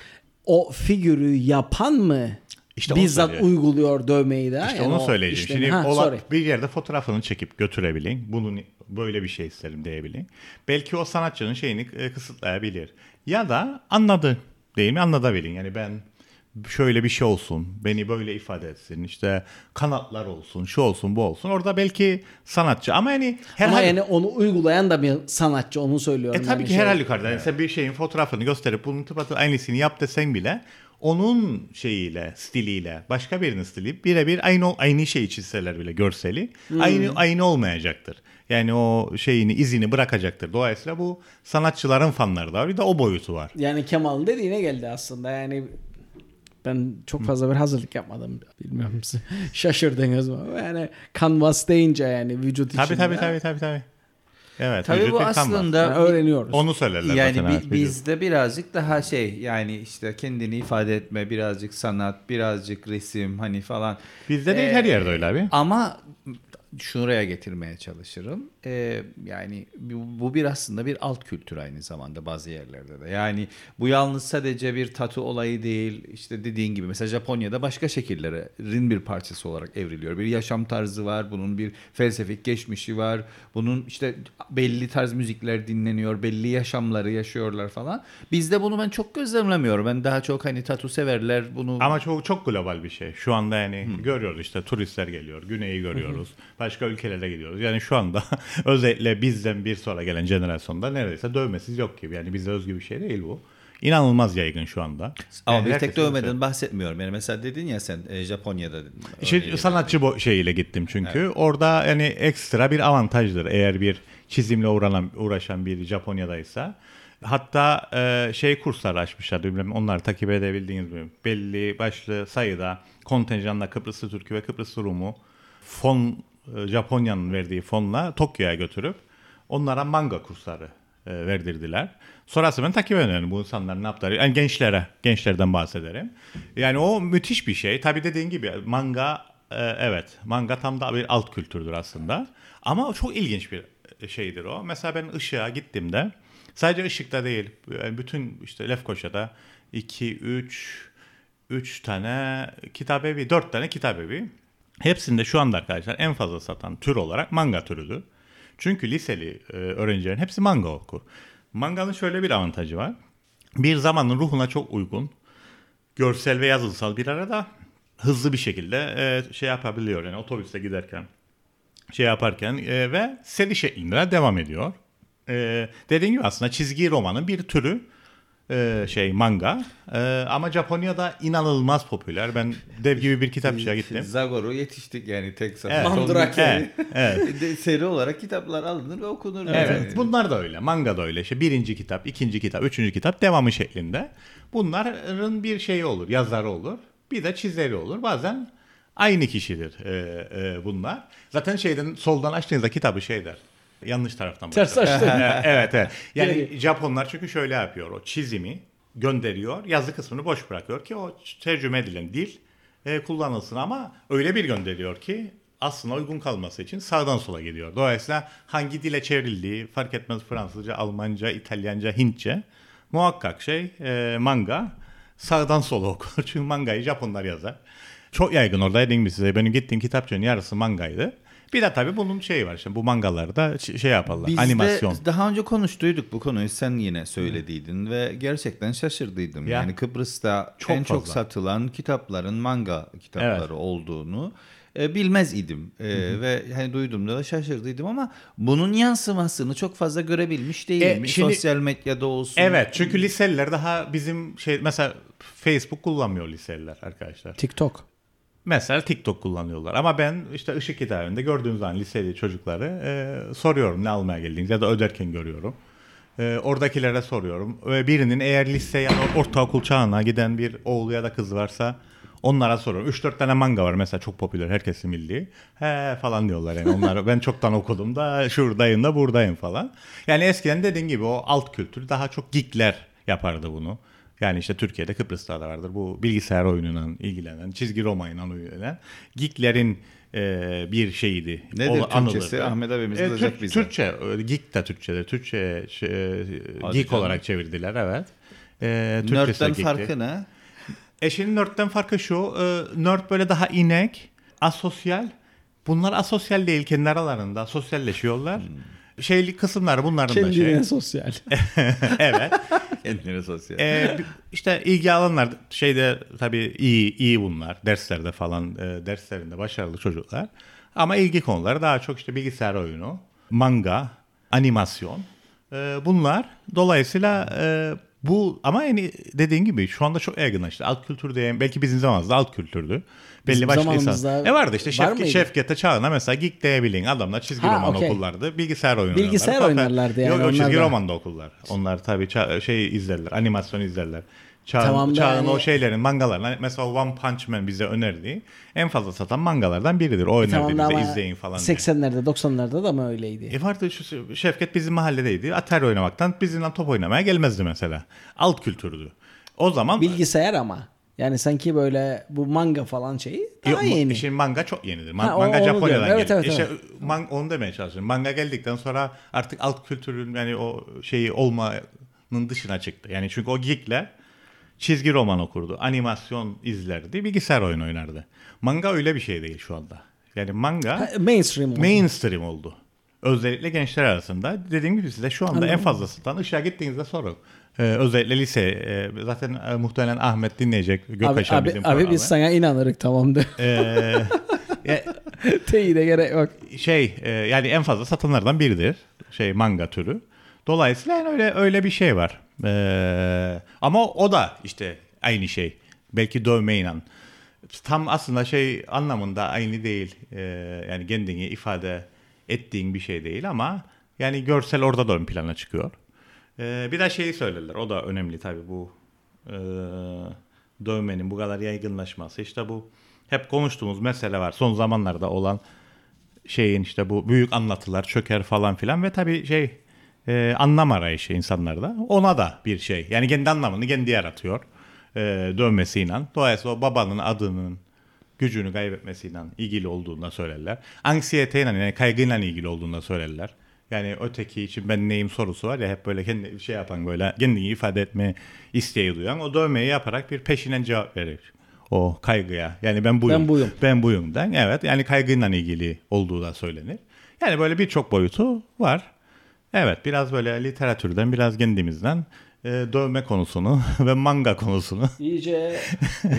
O figürü yapan mı İşte bizzat söylüyor. uyguluyor dövmeyi de? İşte Yani onu söyleyeceğim. işlemi- Şimdi Ha, ola- sorry. bir yerde fotoğrafını çekip götürebilin. Bunun böyle bir şey isterim diyebilin. Belki o sanatçının şeyini e, kısıtlayabilir. Ya da anladı değil mi? Anlatabilin. Yani ben şöyle bir şey olsun. Beni böyle ifade etsin. İşte kanatlar olsun. Şu olsun bu olsun. Orada belki sanatçı ama yani Ama herhalde yani onu uygulayan da bir sanatçı onu söylüyorum. E tabii yani ki şey. her halükarda. Yani sen bir şeyin fotoğrafını gösterip bunun tıpatı aynısını yap desen bile onun şeyiyle, stiliyle, başka birinin stili birebir aynı aynı şeyi çizseler bile görseli Hmm. aynı aynı olmayacaktır. Yani o şeyini, izini bırakacaktır. Dolayısıyla bu sanatçıların fanları da var. Bir de o boyutu var. Yani Kemal'ın dediğine geldi aslında. Yani ben çok fazla bir hazırlık yapmadım. Bilmiyorum siz şaşırdınız mı? Yani canvas deyince yani vücut Tabii içinde. tabii tabii tabii tabii. Evet. Tabii vücut bu kanvas. aslında Yani öğreniyoruz. Onu söylerler yani zaten. bi- evet, vücut. bizde birazcık daha şey yani işte kendini ifade etme, birazcık sanat, birazcık resim hani falan. Bizde değil Ee, her yerde öyle abi. Ama şuraya getirmeye çalışırım. Ee, yani bu, bu bir aslında bir alt kültür aynı zamanda bazı yerlerde de. Yani bu yalnız sadece bir tatu olayı değil. İşte dediğin gibi mesela Japonya'da başka şekillerin bir parçası olarak evriliyor. Bir yaşam tarzı var. Bunun bir felsefik geçmişi var. Bunun işte belli tarz müzikler dinleniyor. Belli yaşamları yaşıyorlar falan. Bizde bunu ben çok gözlemlemiyorum. Ben daha çok hani tatu severler bunu Ama çok çok global bir şey. Şu anda yani görüyoruz işte turistler geliyor. Güneyi görüyoruz. Başka ülkelere gidiyoruz. Yani şu anda özellikle bizden bir sonra gelen jenerasyonda neredeyse dövmesiz yok gibi. Yani bize özgü bir şey değil bu. İnanılmaz yaygın şu anda. Ama Yani bir tek dövmeden bahsetmiyorum. Yani mesela dedin ya sen e, Japonya'da dedin. İşte sanatçı bu şeyiyle gittim çünkü. Orada yani ekstra bir avantajdır eğer bir çizimle uğranan, uğraşan bir Japonya'daysa. Hatta e, şey kurslar açmışlar bilmem onları takip edebildiğiniz mi? Belli başlı sayıda kontenjanla Kıbrıslı Türk'ü ve Kıbrıslı Rum'u fon Japonya'nın verdiği fonla Tokyo'ya götürüp onlara manga kursları e, verdirdiler. Sonrası ben takip ediyorum bu insanlar ne yaptılar. Yani gençlere, gençlerden bahsederim. Yani o müthiş bir şey. Tabii dediğin gibi manga e, evet manga tam da bir alt kültürdür aslında. Ama çok ilginç bir şeydir o. Mesela ben ışığa gittiğimde sadece ışıkta değil bütün işte Lefkoşa'da 2, 3, 3 tane kitabevi, 4 tane kitabevi. Hepsinde şu anda arkadaşlar en fazla satan tür olarak manga türüdür. Çünkü liseli e, öğrencilerin hepsi manga okur. Manganın şöyle bir avantajı var. Bir zamanın ruhuna çok uygun. Görsel ve yazılsal bir arada hızlı bir şekilde e, şey yapabiliyor. Yani otobüste giderken şey yaparken e, ve seri şeklinde devam ediyor. E, dediğim gibi aslında çizgi romanın bir türü e, şey manga. E, ama Japonya'da inanılmaz popüler. Ben dev gibi bir kitapçıya gittim. Zagor'u yetiştik yani tek Evet. Mandrake. Evet, evet. Seri olarak kitaplar alınır ve okunur. Evet, yani. bunlar da öyle. Manga da öyle. İşte birinci kitap, ikinci kitap, üçüncü kitap devamı şeklinde. Bunların bir şeyi olur, yazarı olur. Bir de çizeri olur. Bazen aynı kişidir e, e, bunlar. Zaten şeyden soldan açtığınızda kitabı şey der. Yanlış taraftan Ters başlar. açtın. E, evet, evet. Yani Japonlar çünkü şöyle yapıyor. O çizimi gönderiyor, yazı kısmını boş bırakıyor ki o tercüme edilen dil e, kullanılsın ama öyle bir gönderiyor ki aslında uygun kalması için sağdan sola gidiyor. Dolayısıyla hangi dile çevrildiği fark etmez Fransızca, Almanca, İtalyanca, Hintçe muhakkak şey e, manga sağdan sola okur. Çünkü mangayı Japonlar yazar. Çok yaygın orada dediğim gibi size benim gittiğim kitapçının yarısı mangaydı. Bir de tabii bunun şeyi var işte bu mangalarda şey yaparlar Biz animasyon. de daha önce konuştuyduk bu konuyu sen yine söylediydin ve gerçekten şaşırdıydım. Ya. Yani Kıbrıs'ta Çok en çok fazla. satılan kitapların manga kitapları Evet. olduğunu e, bilmez idim E, ve hani duyduğumda da şaşırdıydım ama bunun yansımasını çok fazla görebilmiş değilim. E, şimdi- Sosyal medyada olsun. Evet çünkü liseliler daha bizim şey mesela Facebook kullanmıyor liseliler arkadaşlar. TikTok. Mesela TikTok kullanıyorlar. Ama ben işte ışık kitabında gördüğüm zaman liseli çocukları e, soruyorum ne almaya geldiğiniz ya da öderken görüyorum. E, oradakilere soruyorum. Ve birinin eğer lise ya da ortaokul çağına giden bir oğlu ya da kız varsa onlara soruyorum. 3-4 tane manga var mesela çok popüler herkesin bildiği. He falan diyorlar yani onları ben çoktan okudum da şuradayım da buradayım falan. Yani eskiden dediğin gibi o alt kültür daha çok geekler yapardı bunu. Yani işte Türkiye'de Kıbrıs'ta da vardır. Bu bilgisayar oyunuyla ilgilenen, çizgi romanla ilgilenen geeklerin e, bir şeyiydi. Nedir O- Türkçesi? anılırdı. Ahmet abimiz E, Türk- bize. Türkçe, geek de Türkçe'de. Türkçe şey, e, Hadi geek canım. olarak çevirdiler evet. E, Nerd'den farkı ne? E şimdi nerd'den farkı şu. E, nerd böyle daha inek, asosyal. Bunlar asosyal değil kendi aralarında. Sosyalleşiyorlar. Şeyli kısımları bunların da şey. Kendine sosyal. evet. Kendini sosyal. Ee, işte ilgi alanlar şeyde tabii iyi iyi bunlar derslerde falan e, derslerinde başarılı çocuklar ama ilgi konuları daha çok işte bilgisayar oyunu, manga, animasyon e, bunlar dolayısıyla e, bu ama yani dediğin gibi şu anda çok yaygınlaştı. Alt kültür diye belki bizim zamanımızda alt kültürdü. Belli başlı insan. E vardı işte var Şevket, mıydı? Şevket'e çağına mesela Geek diyebilin adamlar çizgi Ha, roman okey. okullardı. Bilgisayar oyunu Bilgisayar oynarlardı. oynarlardı yani Yok, yok, çizgi da. roman da okullar. Onlar tabii ça- şey izlerler, animasyon izlerler. Çağın, Tamam çağın yani- o şeylerin mangalarına mesela One Punch Man bize önerdiği en fazla satan mangalardan biridir. O önerdi Tamam da bize izleyin falan diye. 80'lerde 90'larda da mı öyleydi? E vardı şu Şevket bizim mahalledeydi. Atari oynamaktan bizimle top oynamaya gelmezdi mesela. Alt kültürdü. O zaman Bilgisayar ama. Yani sanki böyle bu manga falan şeyi daha Yok, yeni. Şimdi manga çok yenidir. Man- Ha, o- manga onu Japonya'dan diyorum. Evet, geldi. evet, İşte evet. man- onu demeye çalışıyorum. Manga geldikten sonra artık alt kültürün yani o şeyi olmanın dışına çıktı. Yani çünkü o geekler çizgi roman okurdu. Animasyon izlerdi. Bilgisayar oyunu oynardı. Manga öyle bir şey değil şu anda. Yani manga Ha, mainstream oldu. mainstream oldu. Özellikle gençler arasında. Dediğim gibi size şu anda en fazla satan ışığa gittiğinizde sorun. Ee, özellikle lise. e, zaten e, muhtemelen Ahmet dinleyecek. Abi, Göktaşan abi, bizim abi programı. biz sana inanırık tamamdır. Ee, ya, Teyide gerek yok. şey e, yani en fazla satanlardan biridir. Şey manga türü. Dolayısıyla yani öyle öyle bir şey var. Ee, ama o da işte aynı şey. Belki dövmeyle. Tam aslında şey anlamında aynı değil. Ee, yani kendini ifade ettiğin bir şey değil ama yani görsel orada da ön plana çıkıyor. Ee, bir de şeyi söylerler. O da önemli tabii bu e, dövmenin bu kadar yaygınlaşması. İşte bu hep konuştuğumuz mesele var. Son zamanlarda olan şeyin işte bu büyük anlatılar çöker falan filan ve tabii şey e, anlam arayışı insanlarda. Ona da bir şey. Yani kendi anlamını kendi yaratıyor. E, dövmesiyle. Dolayısıyla o babanın adının gücünü kaybetmesiyle ilgili olduğunu söylerler. Anksiyeteyle yani kaygıyla ilgili olduğunu söylerler. Yani öteki için ben neyim sorusu var ya hep böyle kendi şey yapan böyle kendini ifade etme isteği duyan o dövmeyi yaparak bir peşinen cevap verir. O kaygıya. Yani ben buyum. Ben buyum. Ben buyum den. Evet yani kaygıyla ilgili olduğu da söylenir. Yani böyle birçok boyutu var. Evet biraz böyle literatürden biraz kendimizden e, dövme konusunu ve manga konusunu. İyice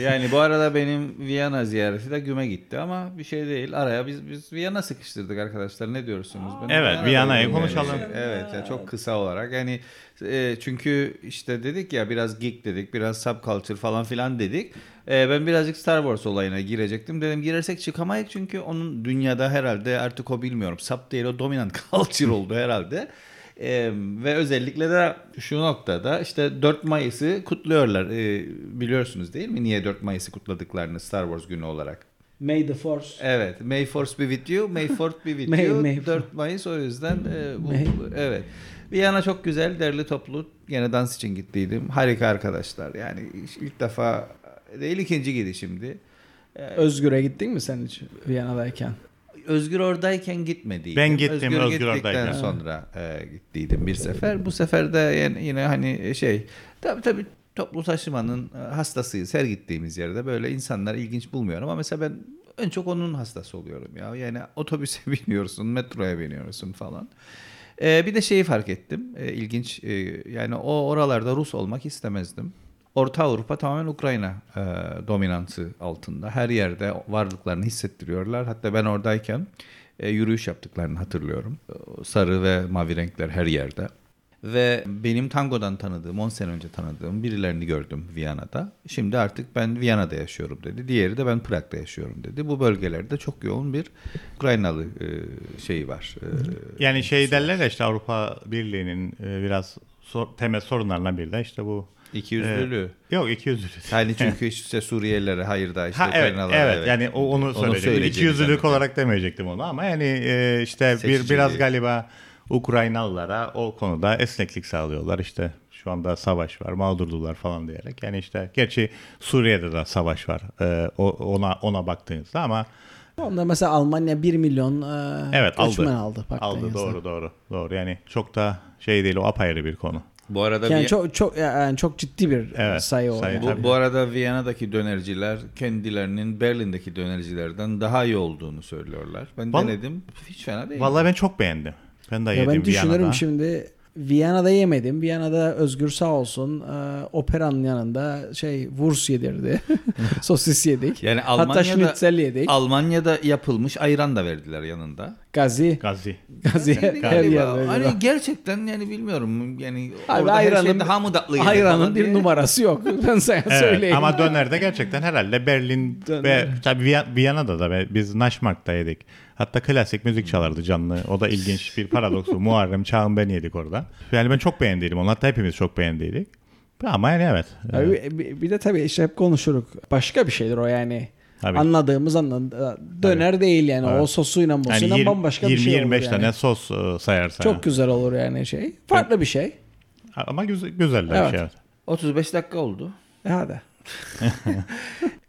yani bu arada benim Viyana ziyareti de güme gitti ama bir şey değil. Araya biz biz Viyana sıkıştırdık arkadaşlar. Ne diyorsunuz? Ben Evet, Viyana'yı yani. konuşalım. Evet ya çok kısa olarak. Yani e, çünkü işte dedik ya biraz geek dedik, biraz subculture falan filan dedik. E, ben birazcık Star Wars olayına girecektim. Dedim girersek çıkamayız çünkü onun dünyada herhalde artık o bilmiyorum. Sub değil o dominant culture oldu herhalde. Ee, ve özellikle de şu noktada işte 4 Mayıs'ı kutluyorlar. Ee, biliyorsunuz değil mi niye 4 Mayıs'ı kutladıklarını Star Wars günü olarak? May the Force. Evet. May Force be with you, May Fourth be with May- you. May- 4 Mayıs o yüzden e, bu, May- evet. Viyana çok güzel, derli toplu. Yine dans için gittiydim. Harika arkadaşlar. Yani ilk defa değil ikinci gidişimdi. Özgür'e gittin mi sen hiç Viyana'dayken? Özgür oradayken gitmediydim. Ben gittim, Özgür gittikten oradayken. sonra e, gittiydim bir sefer. Bu sefer de yani yine hani şey tabii tabii toplu taşımanın e, hastasıyız her gittiğimiz yerde. Böyle insanlar ilginç bulmuyorum ama mesela ben en çok onun hastası oluyorum ya. Yani otobüse biniyorsun, metroya biniyorsun falan. E, bir de şeyi fark ettim. E, ilginç e, yani o oralarda Rus olmak istemezdim. Orta Avrupa tamamen Ukrayna e, dominansı altında. Her yerde varlıklarını hissettiriyorlar. Hatta ben oradayken e, yürüyüş yaptıklarını hatırlıyorum. O Sarı ve mavi renkler her yerde. Ve benim tangodan tanıdığım, 10 sene önce tanıdığım birilerini gördüm Viyana'da. Şimdi artık ben Viyana'da yaşıyorum dedi. Diğeri de ben Prag'da yaşıyorum dedi. Bu bölgelerde çok yoğun bir Ukraynalı e, şeyi var. E, Yani şey derler ya işte Avrupa Birliği'nin e, biraz sor- temel sorunlarından biri de işte bu. İkiyüzlülüğü. E, yok iki yüzlülük. Yani çünkü işte Suriyelilere hayır da işte Ha evet, Ukraynalılara evet yani o, onu söyleyecektim. söyleyeceğini İki yüzlülük zannettim. olarak demeyecektim onu ama yani e, işte bir Seçiciliği. biraz galiba Ukraynalılara o konuda esneklik sağlıyorlar. İşte şu anda savaş var, mağdurdular falan diyerek. Yani işte gerçi Suriye'de de savaş var. e, ona ona baktığınızda ama Onda mesela Almanya 1 milyon e, evet aldı. göçmen aldı. Aldı doğru doğru. Doğru. Yani çok da şey değil o apayrı bir konu. Bu arada Yani Vi- çok çok yani çok ciddi bir Evet, sayı o. sayı yani. bu, bu arada Viyana'daki dönerciler kendilerinin Berlin'deki dönercilerden daha iyi olduğunu söylüyorlar. Ben Vallahi- denedim. Hiç fena değil. Vallahi ben çok beğendim. Ben de Ya yedim ben düşünürüm Viyana'da. şimdi Viyana'da yemedim. Viyana'da Özgür sağ olsun e, operanın yanında şey Wurst yedirdi. Sosis yedik. Yani Hatta Almanya'da schnitzel yedik. Almanya'da yapılmış ayran da verdiler yanında. Gazi. Gazi. Gazi her Galiba. yerde. Hani gerçekten yani bilmiyorum yani Abi orada her ayranın- şey daha mı Ayranın bir diye. numarası yok. Ben sana Evet, söyleyeyim. ama dönerde gerçekten herhalde Berlin Döner. ve tabii Viy- Viyana'da da biz Naşmark'ta yedik. Hatta klasik müzik çalardı canlı. O da ilginç bir paradoksu. Muharrem Çağın ben yedik orada. Yani ben çok beğendiydim onu. Hatta hepimiz çok beğendiydik. Ama yani evet. Abi, bir, bir de tabii işte hep konuşuruk. Başka bir şeydir o yani. Tabii. Anladığımız anladı. Döner değil yani. Evet. O sosuyla yani mosuyla 20, bambaşka bir şey olur 20-25 yani. tane sos e, sayarsan. Çok güzel olur yani şey. Farklı bir şey. Ama güzel, güzel Evet. bir şey. evet. 35 dakika oldu. E hadi.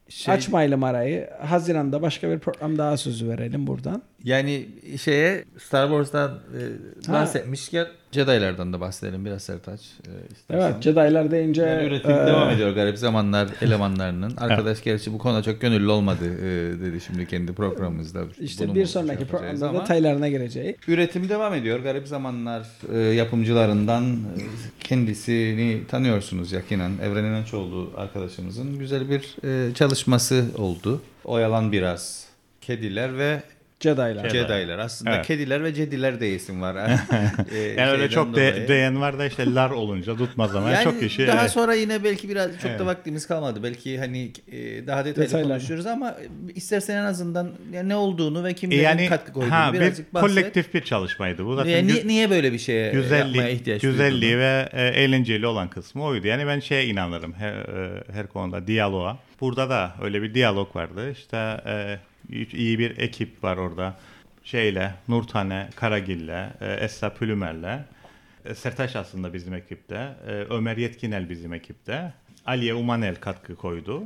Şey, Açmayalım arayı. Haziran'da başka bir program daha sözü verelim buradan. Yani şeye Star Wars'tan e, Ha. bahsetmişken Jedi'lardan da bahsedelim biraz Sertaç. E, istersen. Evet Jedi'lar deyince Yani üretim e, devam ediyor garip zamanlar elemanlarının. Arkadaş gerçi bu konuda çok gönüllü olmadı e, dedi şimdi kendi programımızda. işte bir sonraki programda ama detaylarına gireceğiz. Üretim devam ediyor. Garip zamanlar e, yapımcılarından e, kendisini tanıyorsunuz yakinen. Evren İnançoğlu arkadaşımızın güzel bir e, çalışması oldu. Oyalan biraz. Kediler ve Jedi'lar. Jedi. Jedi'lar. Aslında Evet. kediler ve cediler de isim var. E, Yani öyle çok de, dolayı. değen var da işte lar olunca tutmaz ama Yani çok kişi. daha evet. sonra yine belki biraz çok Evet. da vaktimiz kalmadı. Belki hani e, daha detaylı Detaylar. konuşuruz ama istersen en azından yani ne olduğunu ve kimlerin yani katkı koyduğunu ha, bir birazcık bahset. kolektif bir çalışmaydı. Bu zaten Niye, niye, böyle bir şeye yapmaya güzelliği, ihtiyaç güzelliği duyduğunu? ve e, eğlenceli olan kısmı oydu. Yani ben şeye inanırım her, e, her konuda diyaloğa. Burada da öyle bir diyalog vardı. İşte e, iyi bir ekip var orada. Şeyle, Nurtane Karagil'le, e, Esra Pülümer'le. E, Sertaş aslında bizim ekipte. E, Ömer Yetkinel bizim ekipte. Aliye Umanel katkı koydu.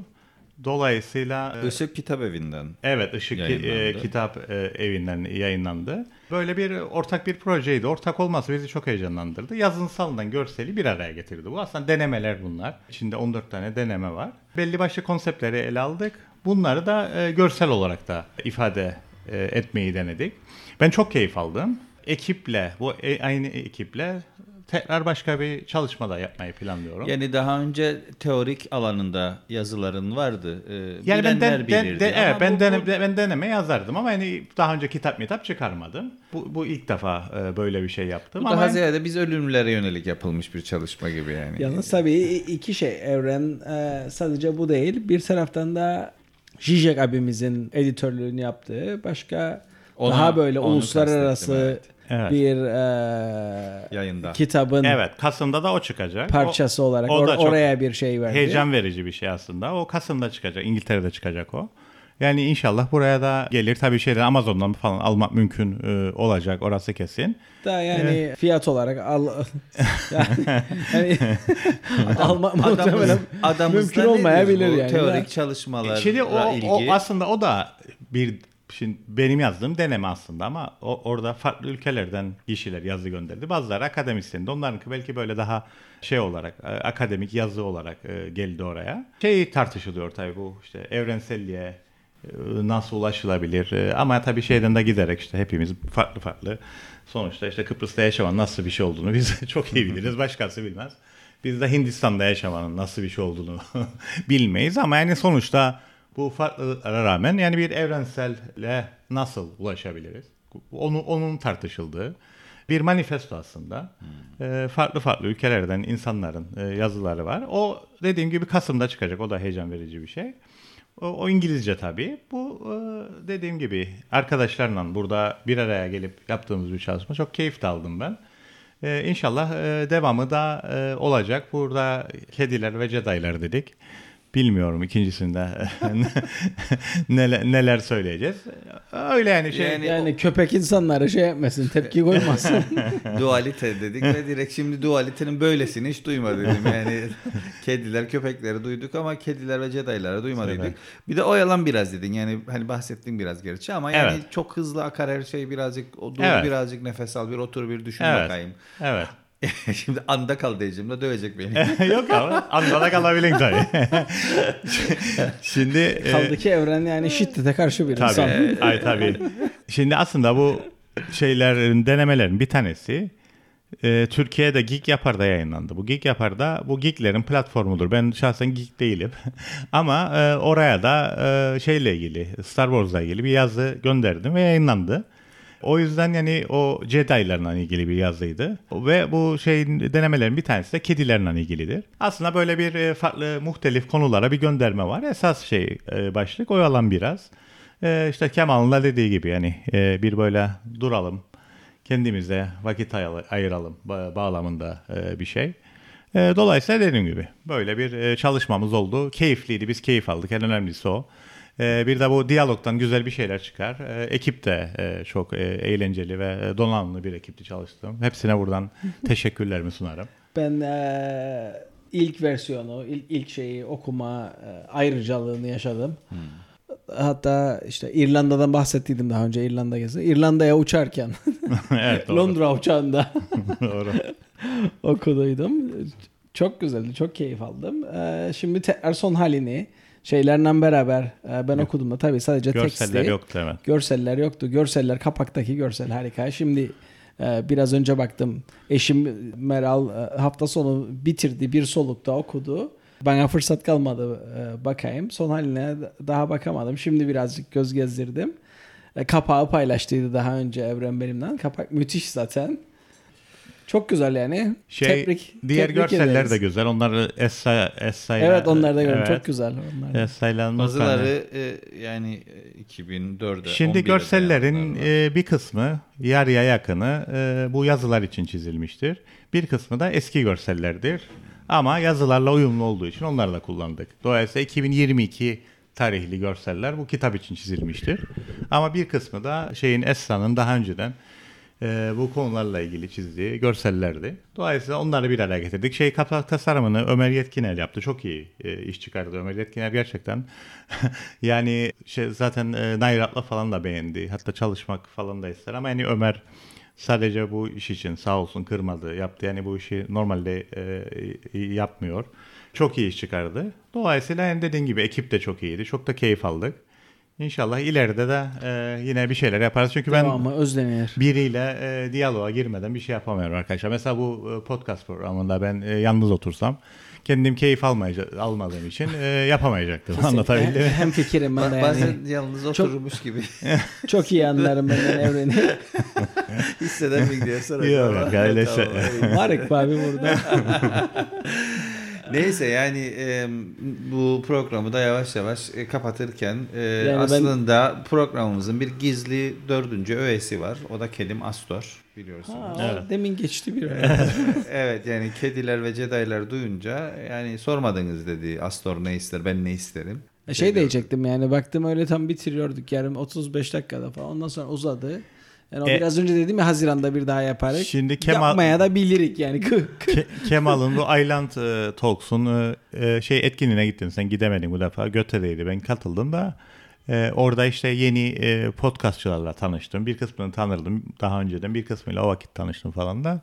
Dolayısıyla Işık Kitap Evi'nden. Evet, Işık e, Kitap e, Evi'nden yayınlandı. Böyle bir ortak bir projeydi. Ortak olması bizi çok heyecanlandırdı. Yazınsaldan görseli bir araya getirdi. Bu aslında denemeler bunlar. İçinde 14 tane deneme var. Belli başlı konseptleri ele aldık. Bunları da e, görsel olarak da ifade e, etmeyi denedik. Ben çok keyif aldım. Ekiple, bu e- aynı ekiple tekrar başka bir çalışma da yapmayı planlıyorum. Yani daha önce teorik alanında yazıların vardı. Ee, Yani ben, den, den- bilirdi. de- evet, ben, bu- dene- bu- ben deneme yazardım ama yani daha önce kitap mitap çıkarmadım. Bu, bu ilk defa e, böyle bir şey yaptım. bu ama daha ziyade biz ölümlere yönelik yapılmış bir çalışma gibi yani. Yalnız tabii iki şey evren e, sadece bu değil. Bir taraftan da Zizek abimizin editörlüğünü yaptığı başka Ona- daha böyle onu uluslararası evet. Evet. bir e, Yayında. kitabın Evet, Kasım'da da o çıkacak. parçası O- olarak o or- oraya bir şey verdi. Heyecan verici bir şey aslında. O Kasım'da çıkacak. İngiltere'de çıkacak o. Yani inşallah buraya da gelir. Tabii şeyler Amazon'dan falan almak mümkün e, olacak. Orası kesin. Da yani fiyat olarak al yani, yani alma muhtemelen Adamız, mümkün olmayabilir yani. Teorik çalışmalarla Şimdi o, ilgi. o aslında o da bir şimdi benim yazdığım deneme aslında ama o, orada farklı ülkelerden kişiler yazı gönderdi. Bazıları akademisyendi. Onlarınki belki böyle daha şey olarak e, akademik yazı olarak e, geldi oraya. Şey tartışılıyor tabii bu işte evrenselliğe e, nasıl ulaşılabilir E, ama tabii şeyden de giderek işte hepimiz farklı farklı sonuçta işte Kıbrıs'ta yaşamanın nasıl bir şey olduğunu biz çok iyi biliriz başkası bilmez. Biz de Hindistan'da yaşamanın nasıl bir şey olduğunu bilmeyiz ama yani sonuçta bu farklılıklara rağmen yani bir evrenselle nasıl ulaşabiliriz? Onu, onun tartışıldığı bir manifesto aslında. Ee, farklı farklı ülkelerden insanların e, yazıları var. O dediğim gibi Kasım'da çıkacak. O da heyecan verici bir şey. O, o İngilizce tabii. Bu e, dediğim gibi arkadaşlarla burada bir araya gelip yaptığımız bir çalışma. Çok keyif aldım ben. Ee, inşallah e, devamı da e, olacak. Burada kediler ve Jedi'lar dedik. Bilmiyorum ikincisinde neler, neler söyleyeceğiz. Öyle yani şey. Yani- yani köpek insanlara şey yapmasın, tepki koymasın. dualite dedik ve direkt şimdi dualitenin böylesini hiç duymadık. Yani kediler, köpekleri duyduk ama kediler ve Jedi'ları duymadık. Evet. Bir de oyalan biraz dedin. Yani hani bahsettin biraz gerçi ama yani Evet. çok hızlı akar her şey birazcık o dur Evet. birazcık nefes al bir otur bir düşün Evet. bakayım. Evet. şimdi anda kal diyeceğim de dövecek beni. Yok ama anlada kalabilin tabii. Şimdi e, Kaldı ki evren yani şiddete karşı bir tabii. insan. Ay tabii. Şimdi aslında bu şeylerin denemelerin bir tanesi e, Türkiye'de Geek Yapar'da yayınlandı. Bu Geek Yapar'da bu geeklerin platformudur. Ben şahsen geek değilim. Ama e, oraya da e, şeyle ilgili Star Wars'la ilgili bir yazı gönderdim ve yayınlandı. O yüzden yani o Jedi'larla ilgili bir yazıydı. Ve bu şeyin denemelerin bir tanesi de kedilerle ilgilidir. Aslında böyle bir e, farklı muhtelif konulara bir gönderme var. Esas şey e, başlık oyalan biraz. E, işte Kemal'ın da dediği gibi yani bir böyle duralım. Kendimize vakit ay- ayıralım ba- bağlamında bir şey. Dolayısıyla dediğim gibi böyle bir çalışmamız oldu. Keyifliydi. Biz keyif aldık. En önemlisi o. E, bir de bu diyalogdan güzel bir şeyler çıkar. E, ekip de e, çok e, eğlenceli ve donanımlı bir ekipti çalıştım. Hepsine buradan teşekkürlerimi sunarım. Ben e, ilk versiyonu, ilk, ilk şeyi okuma ayrıcalığını yaşadım. Hatta işte İrlanda'dan bahsettiydim daha önce İrlanda gezi. İrlanda'ya uçarken evet. Londra uçağında doğru. okuduydum. Çok güzeldi, çok keyif aldım. E, şimdi tekrar son halini şeylerle beraber e, ben okudum da tabii sadece Görseller teksti. yoktu evet. Görseller yoktu. Görseller kapaktaki görsel harika. Şimdi e, biraz önce baktım. Eşim Meral e, hafta sonu bitirdi. Bir solukta okudu. Bana fırsat kalmadı bakayım. Son haline daha bakamadım. Şimdi birazcık göz gezdirdim. Kapağı paylaştıydı daha önce Evren benimle. Kapak müthiş zaten. Çok güzel yani. Şey, tebrik, diğer tebrik görseller ederiz. de güzel. Onlar Essa, Essa Evet onlar da gördüm. Evet. Çok güzel. Onlar. Essa'yla Bazıları e, yani e, 2004'e Şimdi 11'e görsellerin e, bir kısmı yarıya yakını e, bu yazılar için çizilmiştir. Bir kısmı da eski görsellerdir. Ama yazılarla uyumlu olduğu için onları da kullandık. Dolayısıyla 2022 tarihli görseller bu kitap için çizilmiştir. Ama bir kısmı da şeyin Esra'nın daha önceden e, bu konularla ilgili çizdiği görsellerdi. Dolayısıyla onları bir araya getirdik. Şey kapak tasarımını Ömer Yetkiner yaptı. Çok iyi e, iş çıkardı. Ömer Yetkiner gerçekten yani şey zaten e, Nayrat'la falan da beğendi. Hatta çalışmak falan da ister ama yani Ömer sadece bu iş için sağ olsun kırmadı yaptı. Yani bu işi normalde e, yapmıyor. Çok iyi iş çıkardı. Dolayısıyla yani dediğin gibi ekip de çok iyiydi. Çok da keyif aldık. İnşallah ileride de e, yine bir şeyler yaparız. Çünkü ben Devamı özlenir. biriyle e, diyaloğa girmeden bir şey yapamıyorum arkadaşlar. Mesela bu e, podcast programında ben e, yalnız otursam kendim keyif almayacak, almadığım için e, yapamayacaktım. Anlatabildim mi? Hem fikrim ben de yani. Bazen yalnız Çok- oturmuş gibi Çok iyi anlarım ben evreni. hisseden mi diye sorar. Yok, tamam, şey-. Varık abi burada. Neyse yani e, bu programı da yavaş yavaş e, kapatırken e, ben- aslında programımızın bir gizli dördüncü öğesi var. O da kedim Astor biliyorsunuz. Ha, Evet. Demin geçti bir. evet yani kediler ve Jedi'ler duyunca yani sormadınız dedi Astor ne ister ben ne isterim. şey diyecektim yani baktım öyle tam bitiriyorduk yarım 35 dakikada falan ondan sonra uzadı. Yani o E- biraz önce dedim ya Haziran'da bir daha yaparız. Şimdi Kemal- Yapmaya da bilirik yani. Ke- Kemal'ın bu Island e, Talks'un e, e, şey etkinliğine gittin. Sen gidemedin bu defa. Göte'deydi. Ben katıldım da e, orada işte yeni e, podcastçılarla tanıştım. Bir kısmını tanırdım daha önceden. Bir kısmıyla o vakit tanıştım falan da.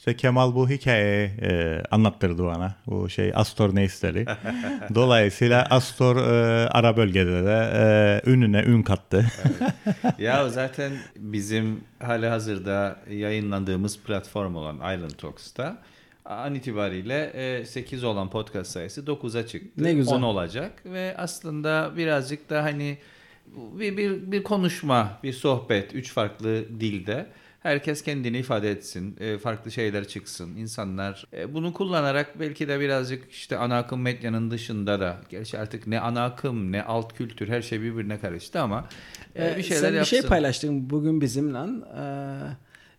İşte Kemal bu hikayeyi e, anlattırdı bana. Bu şey Astor ne isteri. Dolayısıyla Astor e, ara bölgede de e, ününe ün kattı. ya zaten bizim hali hazırda yayınlandığımız platform olan Island Talks'ta an itibariyle e, 8 olan podcast sayısı 9'a çıktı. Ne güzel. 10 olacak ve aslında birazcık da hani bir, bir, bir konuşma, bir sohbet, üç farklı dilde herkes kendini ifade etsin, e, farklı şeyler çıksın. İnsanlar e, bunu kullanarak belki de birazcık işte ana akım medyanın dışında da, gerçi artık ne ana akım ne alt kültür her şey birbirine karıştı ama e, Ee, bir şeyler Sen bir yapsın. şey paylaştın bugün bizimle. Ee,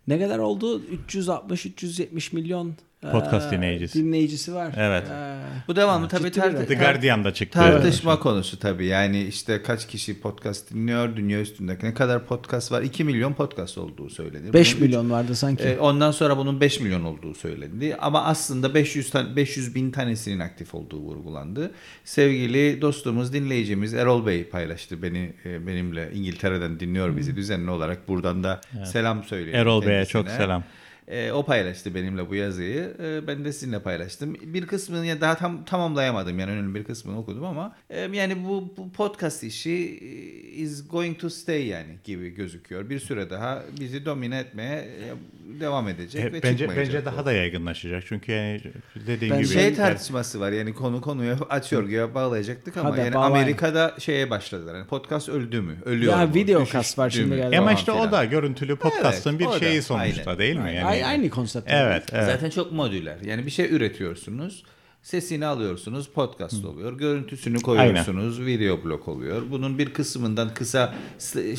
ne kadar oldu? 360-370 milyon Podcast dinleyicisi. dinleyicisi var. Evet. Ee, Bu devamlı tabii tar-. The Guardian'da çıktı. tartışma konusu tabii. Yani işte kaç kişi podcast dinliyor dünya üstündeki ne kadar podcast var? 2 milyon podcast olduğu söylenir. 5 Bunun üç- milyon vardı sanki. E, ondan sonra bunun 5 milyon olduğu söylendi. Ama aslında 500 tan 500 bin tanesinin aktif olduğu vurgulandı. Sevgili dostumuz, dinleyicimiz Erol Bey paylaştı beni e, benimle İngiltere'den dinliyor bizi düzenli olarak. Buradan da selam söylüyorum. Erol Bey'e çok selam. E, o paylaştı benimle bu yazıyı. E, ben de sizinle paylaştım. Bir kısmını ya daha tam tamamlayamadım. Yani önemli bir kısmını okudum ama e, yani bu, bu podcast işi e, is going to stay yani gibi gözüküyor. Bir süre daha bizi domine etmeye e, devam edecek E, ve bence çıkmayacak. bence daha da yaygınlaşacak. Çünkü yani dediğin Ben gibi şey tartışması var yani konu konuya açıyor güya bağlayacaktık ama Hadi yani bağlayın. Amerika'da şeye başladılar. Yani podcast öldü mü? Ölüyor Ya mu? video cast var şimdi galiba. Ama Falan işte o da görüntülü podcast'ın Evet, bir o da. şeyi sonuçta Aynen. değil mi? Yani, Ay- aynı konsept. Evet, evet. Zaten çok modüler. Yani bir şey üretiyorsunuz. Sesini alıyorsunuz, podcast oluyor. Görüntüsünü koyuyorsunuz, video blog oluyor. Bunun bir kısmından kısa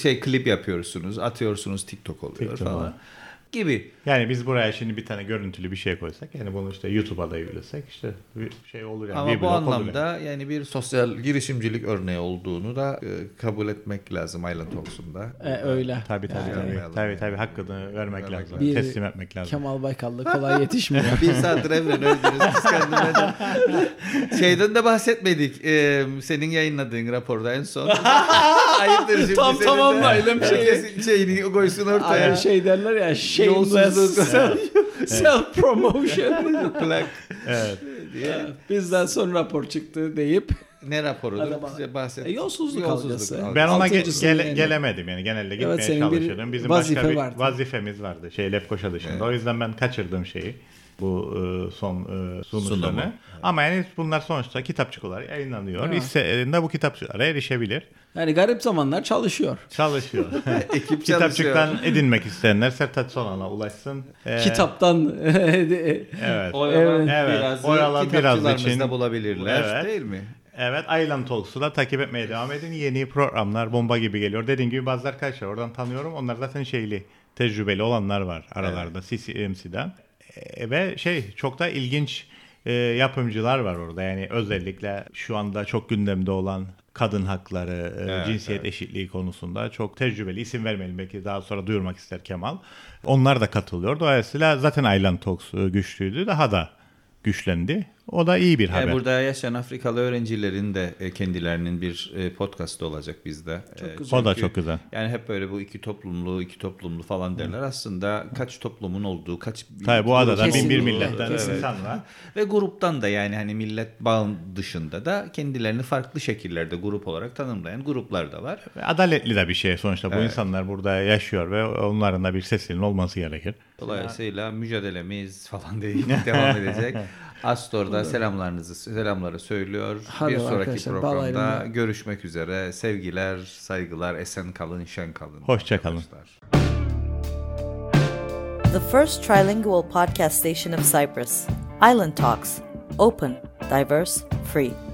şey klip yapıyorsunuz, atıyorsunuz TikTok oluyor TikTok falan. oluyor. Gibi. Yani biz buraya şimdi bir tane görüntülü bir şey koysak yani bunu işte YouTube'a da yüklesek işte bir şey olur yani. Ama bir bu olur yani. anlamda yani bir sosyal girişimcilik örneği olduğunu da e, kabul etmek lazım Island Talks'unda. E, öyle. Tabii tabii Yani tabii. vermeyelim. Tabii tabii hakkını vermek Vermek lazım. Bir- Teslim etmek lazım. Kemal Baykal'da kolay yetişmiyor. bir saattir Emre öldünüz de. Şeyden de bahsetmedik. Ee, senin yayınladığın raporda en son. Ayıptır şimdi Tam tamamlayalım şeyi. Şeyini koysun ortaya. Ay, şey derler ya shameless Yolsuzluk. self, self promotion. Plak Evet. diye. Bizden son rapor çıktı deyip Ne raporudur? Adama- Bize bahset. E, yolsuzluk algısı. Ben ona ge- gele- yani. gelemedim yani genelde gitmeye Evet, çalışıyordum. Bizim vazife başka bir vardı. vazifemiz vardı şey Lefkoşa dışında. O yüzden ben kaçırdım şeyi. Bu e, son e, sonuçlarını. Sunumu. Ama yani bunlar sonuçta kitapçık olarak yayınlanıyor. Evet. İstediğinde bu kitapçıklara erişebilir. Yani garip zamanlar çalışıyor. Çalışıyor. Ekip çalışıyor. Kitapçıktan edinmek isteyenler Sertaç Sonan'a ulaşsın. Ee, Kitaptan Evet. Oyalan Evet. biraz Oyalan biraz için- bulabilirler Evet. değil mi? Evet Island Talks'u da takip etmeye devam edin. Yeni programlar bomba gibi geliyor. Dediğim gibi bazı arkadaşlar oradan tanıyorum. Onlar zaten şeyli, tecrübeli olanlar var aralarda CCMC'den. E, ve şey çok da ilginç e, yapımcılar var orada. Yani özellikle şu anda çok gündemde olan kadın hakları, e, Evet, cinsiyet eşitliği konusunda çok tecrübeli. isim vermeyelim belki daha sonra duyurmak ister Kemal. Onlar da katılıyor. Dolayısıyla zaten Island Talks e, güçlüydü. Daha da güçlendi. O da iyi bir Yani haber. burada yaşayan Afrikalı öğrencilerin de e, kendilerinin bir e, podcast'ı olacak bizde. E, güzel. O da çok güzel. Yani hep böyle bu iki toplumlu, iki toplumlu falan derler. Aslında kaç toplumun olduğu, kaç Tabii bu adada bin bir milletten insan var. Ve gruptan da yani hani millet bağın dışında da kendilerini farklı şekillerde grup olarak tanımlayan gruplar da var. Adaletli de bir şey sonuçta. Bu Evet. insanlar burada yaşıyor ve onların da bir sesinin olması gerekir. Dolayısıyla mücadelemiz falan diye devam edecek. Astor'da selamlarınızı selamları söylüyor. Hadi bir sonraki programda görüşmek üzere. Sevgiler, saygılar, esen kalın, şen kalın. Hoşça kalın. The first trilingual podcast station of Cyprus, Island Talks. Open, diverse, free.